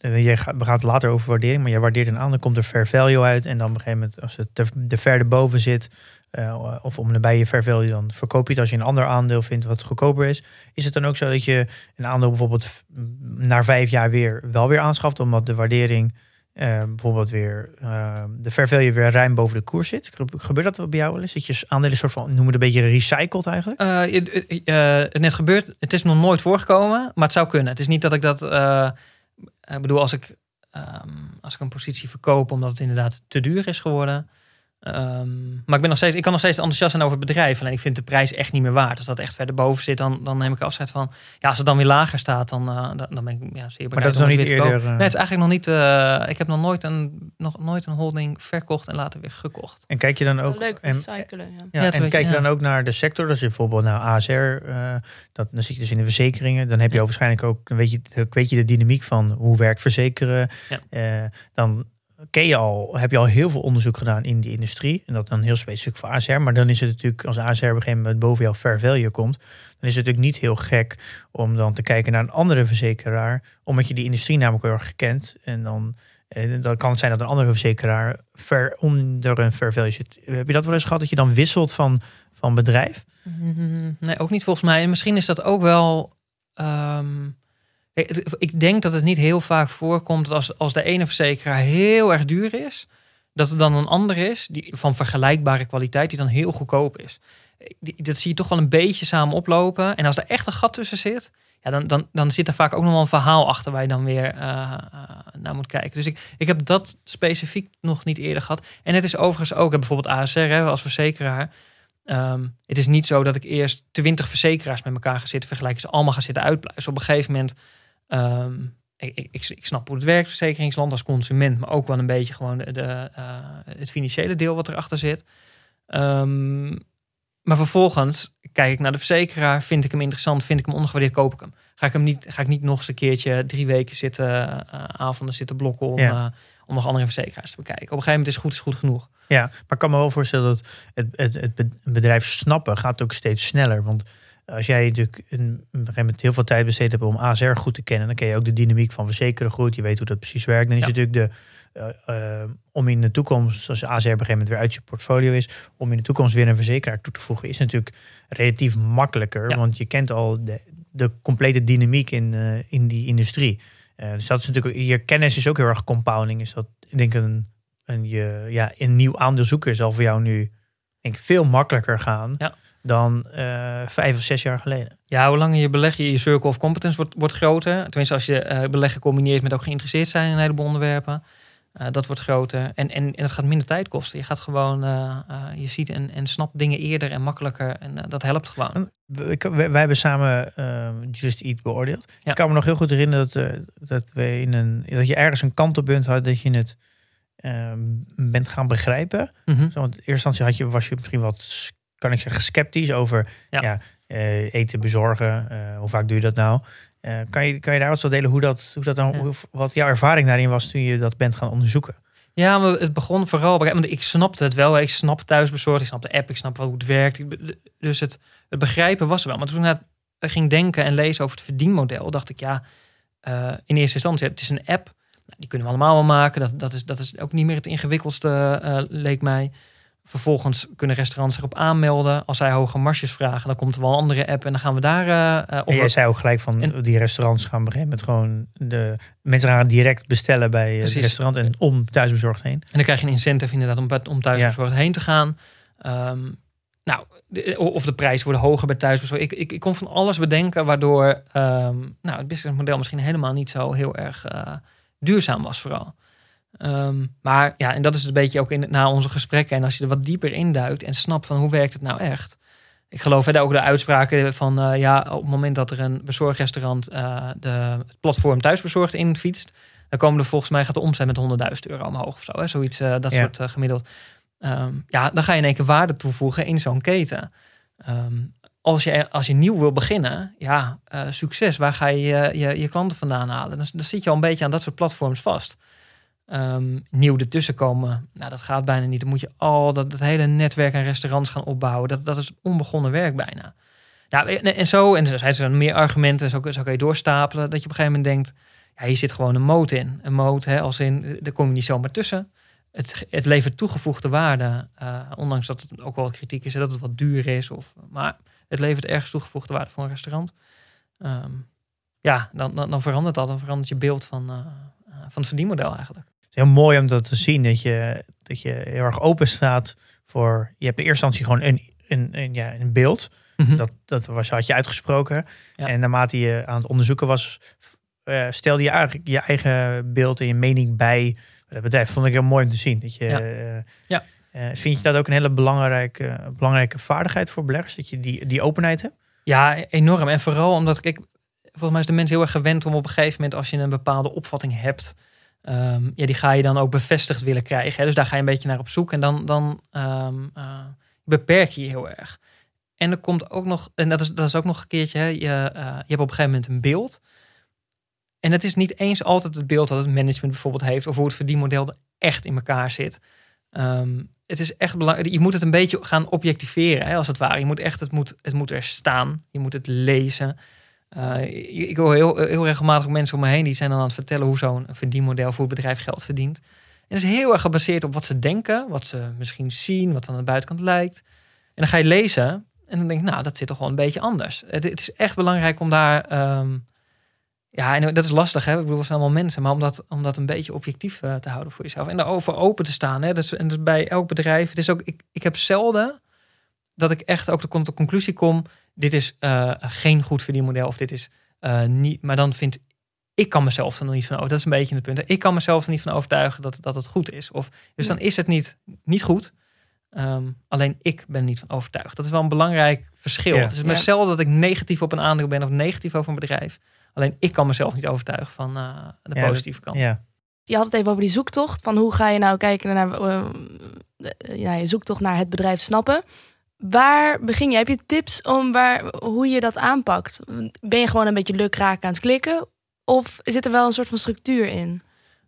Speaker 2: je gaat, we gaan het later over waardering, maar je waardeert een aandeel, komt er fair value uit. En dan op een gegeven moment, als het te, te ver erboven zit, eh, of om nabij je fair value, dan verkoop je het. Als je een ander aandeel vindt wat goedkoper is, is het dan ook zo dat je een aandeel bijvoorbeeld na vijf jaar weer wel weer aanschaft, omdat de waardering eh, bijvoorbeeld weer eh, de fair value weer ruim boven de koers zit? Gebe- Gebeurt dat bij jou wel eens? Dat je aandelen soort van, noem het een beetje recycled eigenlijk?
Speaker 3: Het net gebeurd. Het is nog nooit voorgekomen, maar het zou kunnen. Het is niet dat ik dat. ik bedoel, als ik, ehm, als ik een positie verkoop omdat het inderdaad te duur is geworden. Ehm, maar ik, ben nog steeds, ik kan nog steeds enthousiast zijn over het bedrijf. Alleen ik vind de prijs echt niet meer waard. Als dat echt verder boven zit, dan, dan neem ik afscheid van. Ja, als het dan weer lager staat, dan, eh, dan, ben ik ja, zeer bereid
Speaker 2: Maar dat is nog niet eerder. eh,
Speaker 3: Nee, het is eigenlijk nog niet. eh, ik heb nog nooit, een, nog nooit een holding verkocht en later weer gekocht.
Speaker 2: En kijk je dan ook.
Speaker 1: leuk
Speaker 2: en,
Speaker 1: recyclen. Ja.
Speaker 2: ja,
Speaker 3: Ja,
Speaker 2: en kijk je
Speaker 3: ja.
Speaker 2: dan ook naar de sector. Als je bijvoorbeeld naar ASR, eh, dat, dan zit je dus in de verzekeringen. Dan heb je waarschijnlijk ook, dan weet je, weet je de dynamiek van hoe werkt verzekeren.
Speaker 3: Ja.
Speaker 2: Eh, dan ken je al, heb je al heel veel onderzoek gedaan in die industrie. En dat dan heel specifiek voor ASR. Maar dan is het natuurlijk, als ASR op een gegeven moment boven jouw fair value komt, dan is het natuurlijk niet heel gek om dan te kijken naar een andere verzekeraar. Omdat je die industrie namelijk heel erg kent. En dan, eh, dan kan het zijn dat een andere verzekeraar ver onder een fair value zit. Heb je dat wel eens gehad dat je dan wisselt van, van bedrijf?
Speaker 3: Nee, ook niet volgens mij. En misschien is dat ook wel. ehm, ik denk dat het niet heel vaak voorkomt dat als, als de ene verzekeraar heel erg duur is, dat er dan een ander is die, van vergelijkbare kwaliteit die dan heel goedkoop is. Dat zie je toch wel een beetje samen oplopen. En als er echt een gat tussen zit, ja, dan, dan, dan zit er vaak ook nog wel een verhaal achter waar je dan weer eh, eh, naar moet kijken. Dus ik, ik heb dat specifiek nog niet eerder gehad. En het is overigens ook, bijvoorbeeld ASR hè, als verzekeraar. Ehm, het is niet zo dat ik eerst twintig verzekeraars met elkaar ga zitten vergelijken. Ze allemaal gaan zitten uitpluizen. Op een gegeven moment, ehm, ik, ik, snap hoe het werkt, verzekeringsland als consument, maar ook wel een beetje gewoon de, de, eh, het financiële deel wat erachter zit. Ehm, maar vervolgens kijk ik naar de verzekeraar, vind ik hem interessant, vind ik hem ondergewaardeerd, koop ik hem. Ga ik hem niet, ga ik niet nog eens een keertje drie weken zitten, eh, avonden zitten blokken om,
Speaker 2: Ja.
Speaker 3: eh, om nog andere verzekeraars te bekijken. Op een gegeven moment is goed is goed genoeg.
Speaker 2: Ja, maar ik kan me wel voorstellen dat het, het, het be- bedrijf snappen gaat ook steeds sneller. Want als jij natuurlijk een, een gegeven moment heel veel tijd besteed hebt om ASR goed te kennen, dan ken je ook de dynamiek van verzekeren goed. Je weet hoe dat precies werkt. Dan is
Speaker 3: Ja.
Speaker 2: het natuurlijk de, eh, eh, om in de toekomst, als ASR op een gegeven moment weer uit je portfolio is, om in de toekomst weer een verzekeraar toe te voegen, is natuurlijk relatief makkelijker.
Speaker 3: Ja.
Speaker 2: Want je kent al de, de complete dynamiek in, eh, in die industrie. Dus dat is natuurlijk, je kennis is ook heel erg compounding. Is dat, ik denk een, een, je, ja, een nieuw aandeel zoeken zal voor jou nu denk ik, veel makkelijker gaan
Speaker 3: Ja.
Speaker 2: Dan eh, vijf of zes jaar geleden.
Speaker 3: Ja, hoe langer je belegt, je circle of competence wordt, wordt groter. Tenminste, als je eh, beleggen combineert met ook geïnteresseerd zijn in een heleboel onderwerpen. eh, dat wordt groter. En, en, en het gaat minder tijd kosten. Je gaat gewoon, je ziet en, en snapt dingen eerder en makkelijker. En dat helpt gewoon.
Speaker 2: We- wij, hebben samen Just Eat beoordeeld.
Speaker 3: Ja.
Speaker 2: Ik kan me nog heel goed herinneren dat, dat, we in een, dat je ergens een kantelpunt had dat je het bent gaan begrijpen.
Speaker 3: Mhm.
Speaker 2: Zo, want in eerste instantie had je, was je misschien wat, kan ik zeggen, sceptisch over
Speaker 3: Ja.
Speaker 2: ja. eh, eten bezorgen. Eh, hoe vaak doe je dat nou? Eh, kan, je, kan je daar wat zo delen hoe dat, hoe dat dan,
Speaker 3: Ja.
Speaker 2: hoe- wat jouw ervaring daarin was toen je dat bent gaan onderzoeken?
Speaker 3: Ja, maar het begon vooral. Want ik snapte het wel. Ik snap thuisbezorgd, ik snap de app, ik snap hoe het werkt. Ik- Dus het, het begrijpen was er wel. Maar toen ik ging denken en lezen over het verdienmodel, dacht ik ja, in eerste instantie, het is een app. Nou, die kunnen we allemaal wel maken. Dat, dat, is, dat is ook niet meer het ingewikkeldste, leek mij. Vervolgens kunnen restaurants zich op aanmelden. Als zij hoge marges vragen, dan komt er wel een andere app en dan gaan we daar. eh,
Speaker 2: En jij zei ook gelijk van
Speaker 3: En-
Speaker 2: die restaurants gaan gegeven moment gewoon de mensen gaan direct bestellen bij eh, het restaurant en om thuisbezorgd heen.
Speaker 3: En dan krijg je een incentive inderdaad om, om thuis
Speaker 2: Ja.
Speaker 3: bezorgd heen te gaan. Ehm, nou, de- of de prijzen worden hoger bij thuisbezorgd. Ik, ik, ik kon van alles bedenken waardoor ehm, nou, het businessmodel misschien helemaal niet zo heel erg duurzaam was vooral. Ehm, maar ja, en dat is een beetje ook in, na onze gesprekken. En als je er wat dieper induikt en snapt van hoe werkt het nou echt. Ik geloof hè, ook de uitspraken van eh, ja, op het moment dat er een bezorgrestaurant eh, de, het platform thuisbezorgd in fietst, dan komen er volgens mij gaat de omzet met 100.000 euro omhoog of zo. Hè? Zoiets, eh, dat
Speaker 2: Ja.
Speaker 3: soort gemiddeld. Ehm, ja, dan ga je in één keer waarde toevoegen in zo'n keten. Ehm, als, je, als je nieuw wil beginnen, ja, succes. Waar ga je je, je je klanten vandaan halen? Dan, dan zit je al een beetje aan dat soort platforms vast. Ehm, nieuw ertussen komen, nou, dat gaat bijna niet. Dan moet je al dat, hele netwerk aan restaurants gaan opbouwen. Dat, dat is onbegonnen werk bijna. Ja, en, en zo, en er zijn er meer argumenten, zo, zo kan je doorstapelen, dat je op een gegeven moment denkt, ja, hier zit gewoon een moot in. Een moot, als in, daar kom je niet zomaar tussen. Het, het levert toegevoegde waarde, eh, ondanks dat het ook wel kritiek is, hè, dat het wat duur is. Of, maar het levert ergens toegevoegde waarde voor een restaurant. Ehm, ja, dan, dan, dan verandert dat. Dan verandert je beeld van, eh, eh, van het verdienmodel eigenlijk.
Speaker 2: Het is heel mooi om dat te zien. Dat je, dat je heel erg open staat voor. Je hebt in eerste instantie gewoon een, een, een, ja, een beeld. Dat, dat was, had je uitgesproken.
Speaker 3: Ja.
Speaker 2: En naarmate je aan het onderzoeken was, eh, stelde je eigenlijk je eigen beeld en je mening bij het bedrijf. Vond ik heel mooi om te zien. Dat je,
Speaker 3: Ja.
Speaker 2: eh,
Speaker 3: Ja.
Speaker 2: eh, vind je dat ook een hele belangrijke, belangrijke vaardigheid voor beleggers? Dat je die, die openheid hebt?
Speaker 3: Ja, enorm. En vooral omdat, kijk, volgens mij is de mens heel erg gewend om op een gegeven moment, als je een bepaalde opvatting hebt, ehm, ja, die ga je dan ook bevestigd willen krijgen. Hè? Dus daar ga je een beetje naar op zoek en dan, dan ehm, eh, beperk je je heel erg. En er komt ook nog, en dat is, dat is ook nog een keertje, hè? Je, eh, je hebt op een gegeven moment een beeld. En het is niet eens altijd het beeld dat het management bijvoorbeeld heeft, of hoe het verdienmodel er echt in elkaar zit. Ehm, het is echt belangrijk. Je moet het een beetje gaan objectiveren, hè, als het ware. Je moet echt, het moet, het moet er staan. Je moet het lezen. Eh, ik hoor heel, heel regelmatig mensen om me heen die zijn dan aan het vertellen hoe zo'n verdienmodel voor het bedrijf geld verdient. En dat is heel erg gebaseerd op wat ze denken, wat ze misschien zien, wat aan de buitenkant lijkt. En dan ga je lezen en dan denk ik, nou, dat zit toch wel een beetje anders. Het, het is echt belangrijk om daar. ehm, ja, en dat is lastig, hè? Ik bedoel, we zijn allemaal mensen, maar om dat, om dat een beetje objectief eh, te houden voor jezelf. En daarover open te staan. Hè? Dat is, en dat is bij elk bedrijf. Het is ook, ik, ik heb zelden dat ik echt ook tot de conclusie kom: dit is eh, geen goed verdienmodel of dit is eh, niet. Maar dan vind ik kan mezelf er nog niet van over. Dat is een beetje het punt. hè. Ik kan mezelf er niet van overtuigen dat, dat het goed is. Of, dus dan is het niet, niet goed. Ehm, alleen ik ben er niet van overtuigd. Dat is wel een belangrijk verschil.
Speaker 2: Ja.
Speaker 3: Het is
Speaker 1: Ja.
Speaker 3: mezelf dat ik negatief op een aandeel ben of negatief over een bedrijf. Alleen ik kan mezelf niet overtuigen van eh, de
Speaker 2: Ja,
Speaker 3: positieve kant.
Speaker 2: Ja.
Speaker 1: Je had het even over die zoektocht. Van hoe ga je nou kijken naar eh, eh, ja, je zoektocht naar het bedrijf snappen. Waar begin je? Heb je tips om waar, hoe je dat aanpakt? Ben je gewoon een beetje lukraak aan het klikken? Of zit er wel een soort van structuur in?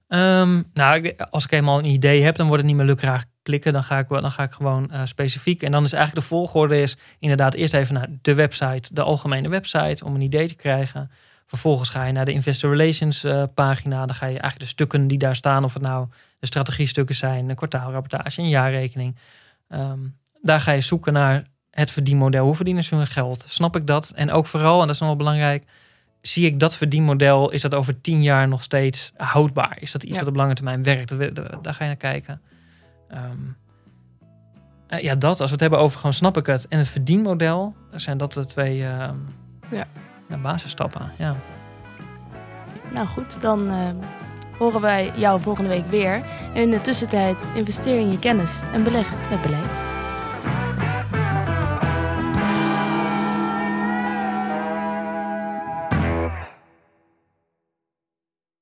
Speaker 3: Ehm, nou, als ik eenmaal een idee heb, dan wordt het niet meer lukraak klikken. Dan ga ik, dan ga ik gewoon eh, specifiek. En dan is eigenlijk de volgorde is inderdaad eerst even naar de website, de algemene website, om een idee te krijgen. Vervolgens ga je naar de Investor Relations eh, pagina. Dan ga je eigenlijk de stukken die daar staan, of het nou de strategiestukken zijn, een kwartaalrapportage, een jaarrekening. Ehm, daar ga je zoeken naar het verdienmodel. Hoe verdienen ze hun geld? Snap ik dat? En ook vooral, en dat is nog wel belangrijk, zie ik dat verdienmodel, is dat over tien jaar nog steeds houdbaar? Is dat iets
Speaker 1: Ja.
Speaker 3: wat op lange termijn werkt? Daar ga je naar kijken. Ehm, eh, ja, dat. Als we het hebben over gewoon snap ik het en het verdienmodel, dan zijn dat de twee ehm,
Speaker 1: Ja.
Speaker 3: ja, basisstappen. Ja.
Speaker 1: Nou goed, dan eh, horen wij jou volgende week weer. En in de tussentijd investeer in je kennis en beleg met beleid.